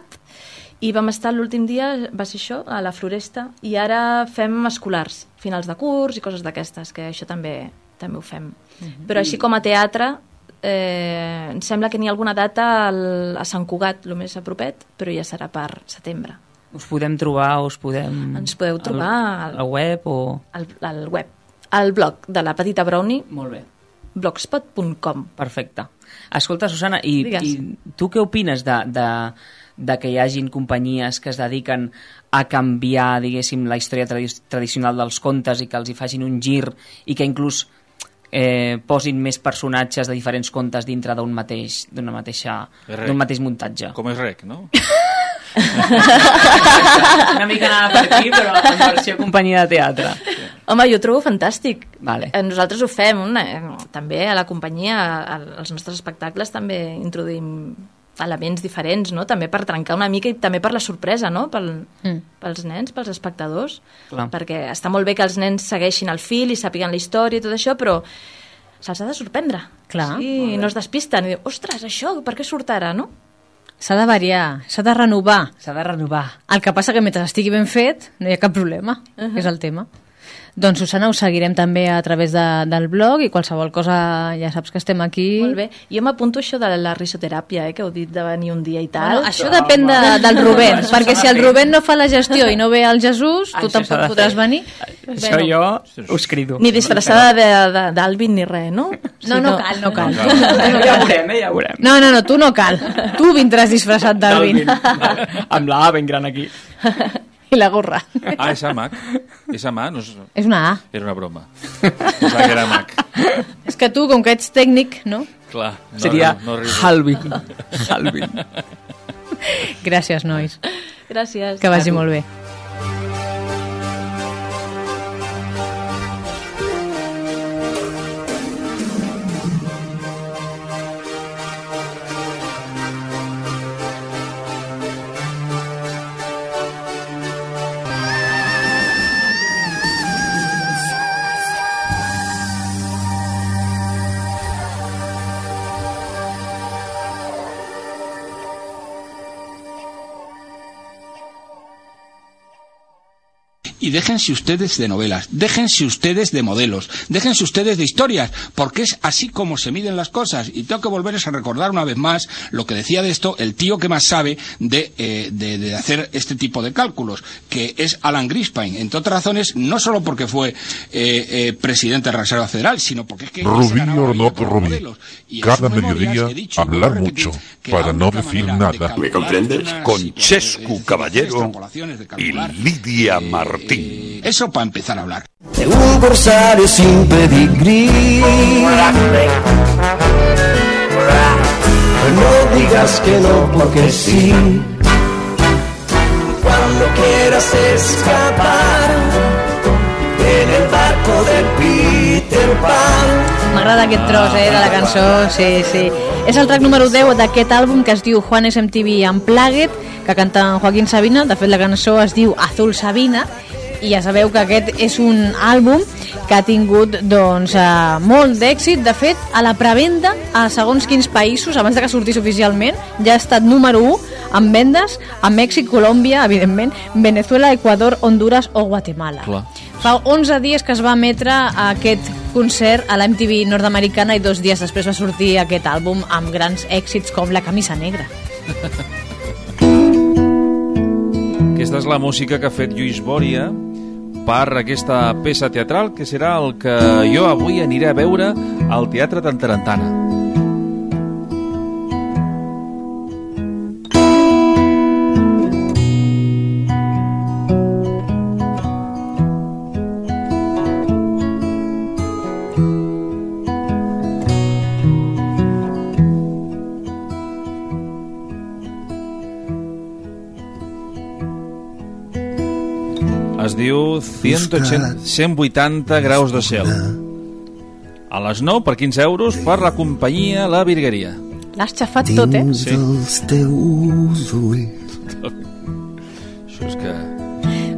I vam estar l'últim dia, va ser això, a la Floresta, i ara fem escolars, finals de curs i coses d'aquestes, que això també també ho fem. Mhm. Però així com a teatre, eh, em sembla que n'hi ha alguna data al, a Sant Cugat, el més a propet, però ja serà per setembre. Us podem trobar, us podem... Ens podeu trobar Al, a la web o... al, al web, al blog de la Petita Brownie, Molt bé. blogspot.com. Perfecte. Escolta, Susana, i, Digues. i tu què opines de, de, de que hi hagin companyies que es dediquen a canviar, diguéssim, la història tradi tradicional dels contes i que els hi facin un gir i que inclús eh, posin més personatges de diferents contes dintre d'un mateix, d'una mateixa, d'un mateix muntatge. Com és rec, no? [LAUGHS] Una mica anava per aquí, però en versió companyia de teatre. Home, jo ho trobo fantàstic. Vale. Eh, Nosaltres ho fem, una, eh, també a la companyia, a- als nostres espectacles també introduïm elements diferents, no? també per trencar una mica i també per la sorpresa, no? Pel, Mm. pels nens, pels espectadors, Clar. perquè està molt bé que els nens segueixin el fil i sàpiguen la història i tot això, però se'ls ha de sorprendre. Clar. Sí, no es despisten i diu, ostres, això, per què surt ara, no? S'ha de variar, s'ha de renovar. S'ha de renovar. El que passa que mentre estigui ben fet no hi ha cap problema, uh -huh. és el tema. Doncs Susana, us seguirem també a través de, del blog i qualsevol cosa ja saps que estem aquí. Molt bé. Jo m'apunto això de la risoteràpia, eh, que heu dit de venir un dia i tal. Bueno, això depèn de, del Rubén, perquè si el Rubén no fa la gestió i no ve el Jesús, tu Això tampoc podràs fer. venir. Això jo us crido. Ni disfressada d'Alvin ni res, no? No, no cal, no cal. Ja veurem, eh? Ja veurem. No, no, no, tu no cal. Tu vindràs disfressat d'Alvin. Amb la A ben gran aquí. [LAUGHS] [LAUGHS] I la gorra. Ah, és AMAC. És AMAC, no és... És una A. Era una broma. Pensava que era AMAC. És que tu, com que ets tècnic, no? Clar. No, Seria no, no. Halvin. Halvin. Gràcies, nois. Gràcies. Que vagi molt bé. Y déjense ustedes de novelas, déjense ustedes de modelos, déjense ustedes de historias, porque es así como se miden las cosas. Y tengo que volverles a recordar una vez más lo que decía de esto el tío que más sabe de, eh, de- de hacer este tipo de cálculos, que es Alan Greenspan. Entre otras razones, no solo porque fue eh, eh, presidente de la Reserva Federal, sino porque es que... Rubí Ornot Rubí. Cada mediodía hablar mucho para no decir nada. ¿Me comprendes? Con Chescu Caballero y Lidia Eso para empezar a hablar. de un corsario sin pedigrí. No digas que no porque sí. Cuando quieras escapar en el barco de Peter Pan. M'agrada aquest tros, eh, de la cançó, sí, sí. És el track número 10 d'aquest àlbum que es diu Juanes MTV Unplugged, que canta en Joaquín Sabina. De fet, la cançó es diu Azul Sabina, i ja sabeu que aquest és un àlbum que ha tingut doncs, eh, molt d'èxit. De fet, a la prevenda, a segons quins països, abans de que sortís oficialment, ja ha estat número 1 en vendes a Mèxic, Colòmbia, evidentment, Venezuela, Equador, Honduras o Guatemala. Clar. Fa 11 dies que es va emetre aquest concert a la MTV nord-americana i dos dies després va sortir aquest àlbum amb grans èxits com La camisa negra. Aquesta és la música que ha fet Lluís Bòria per aquesta peça teatral que serà el que jo avui aniré a veure al Teatre Tantarantana. Diu 180, 180 graus de cel. A les 9 per 15 euros per la companyia La Virgueria. L'has xafat tot, eh? Sí. Això és que...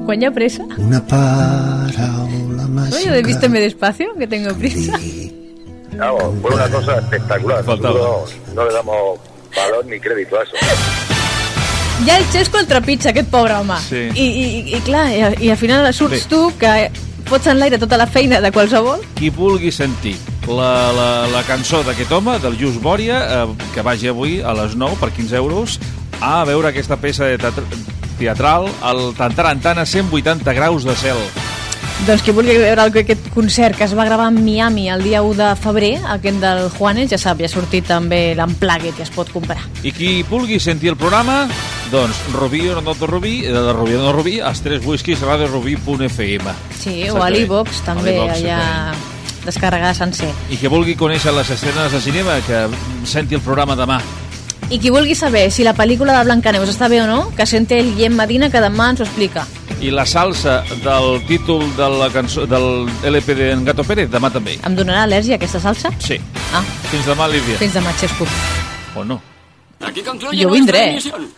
Quan hi ha pressa. Una paraula Oye, ¿de vísteme despacio? Que tengo prisa. Vamos, fue una cosa espectacular. Faltaba. Nosotros no le damos valor ni crédito a eso. Ja el Xesco el trepitja, aquest pobre home. Sí. I, i, i clar, i, i al final surts Bé. tu que fots en l'aire tota la feina de qualsevol. Qui vulgui sentir la, la, la cançó d'aquest home, del Just Bòria, eh, que vagi avui a les 9 per 15 euros a veure aquesta peça de teatral al Tantarantana 180 graus de cel. Doncs qui vulgui veure el- aquest concert que es va gravar en Miami el dia 1 de febrer, aquest del Juanes, ja sap, ja ha sortit també l'Unplugged i es pot comprar. I qui vulgui sentir el programa, doncs Rubí o no Rubí, eh, de Rubí o no Rubí, als tres whiskies radiorubí.fm. Sí, o a l'e-box també, A l'iVox, allà descarregar sencer. I qui vulgui conèixer les escenes de cinema, que senti el programa demà. I qui vulgui saber si la pel·lícula de Blancaneus està bé o no, que sente el Guillem Medina, que demà ens ho explica. I la salsa del títol de la cançó, del LP de Gato Pérez, demà també. Em donarà al·lèrgia aquesta salsa? Sí. Ah, Fins demà, Lídia. fins demà, Xesco. O no. Aquí concluye Yo nuestra vendré. emisión.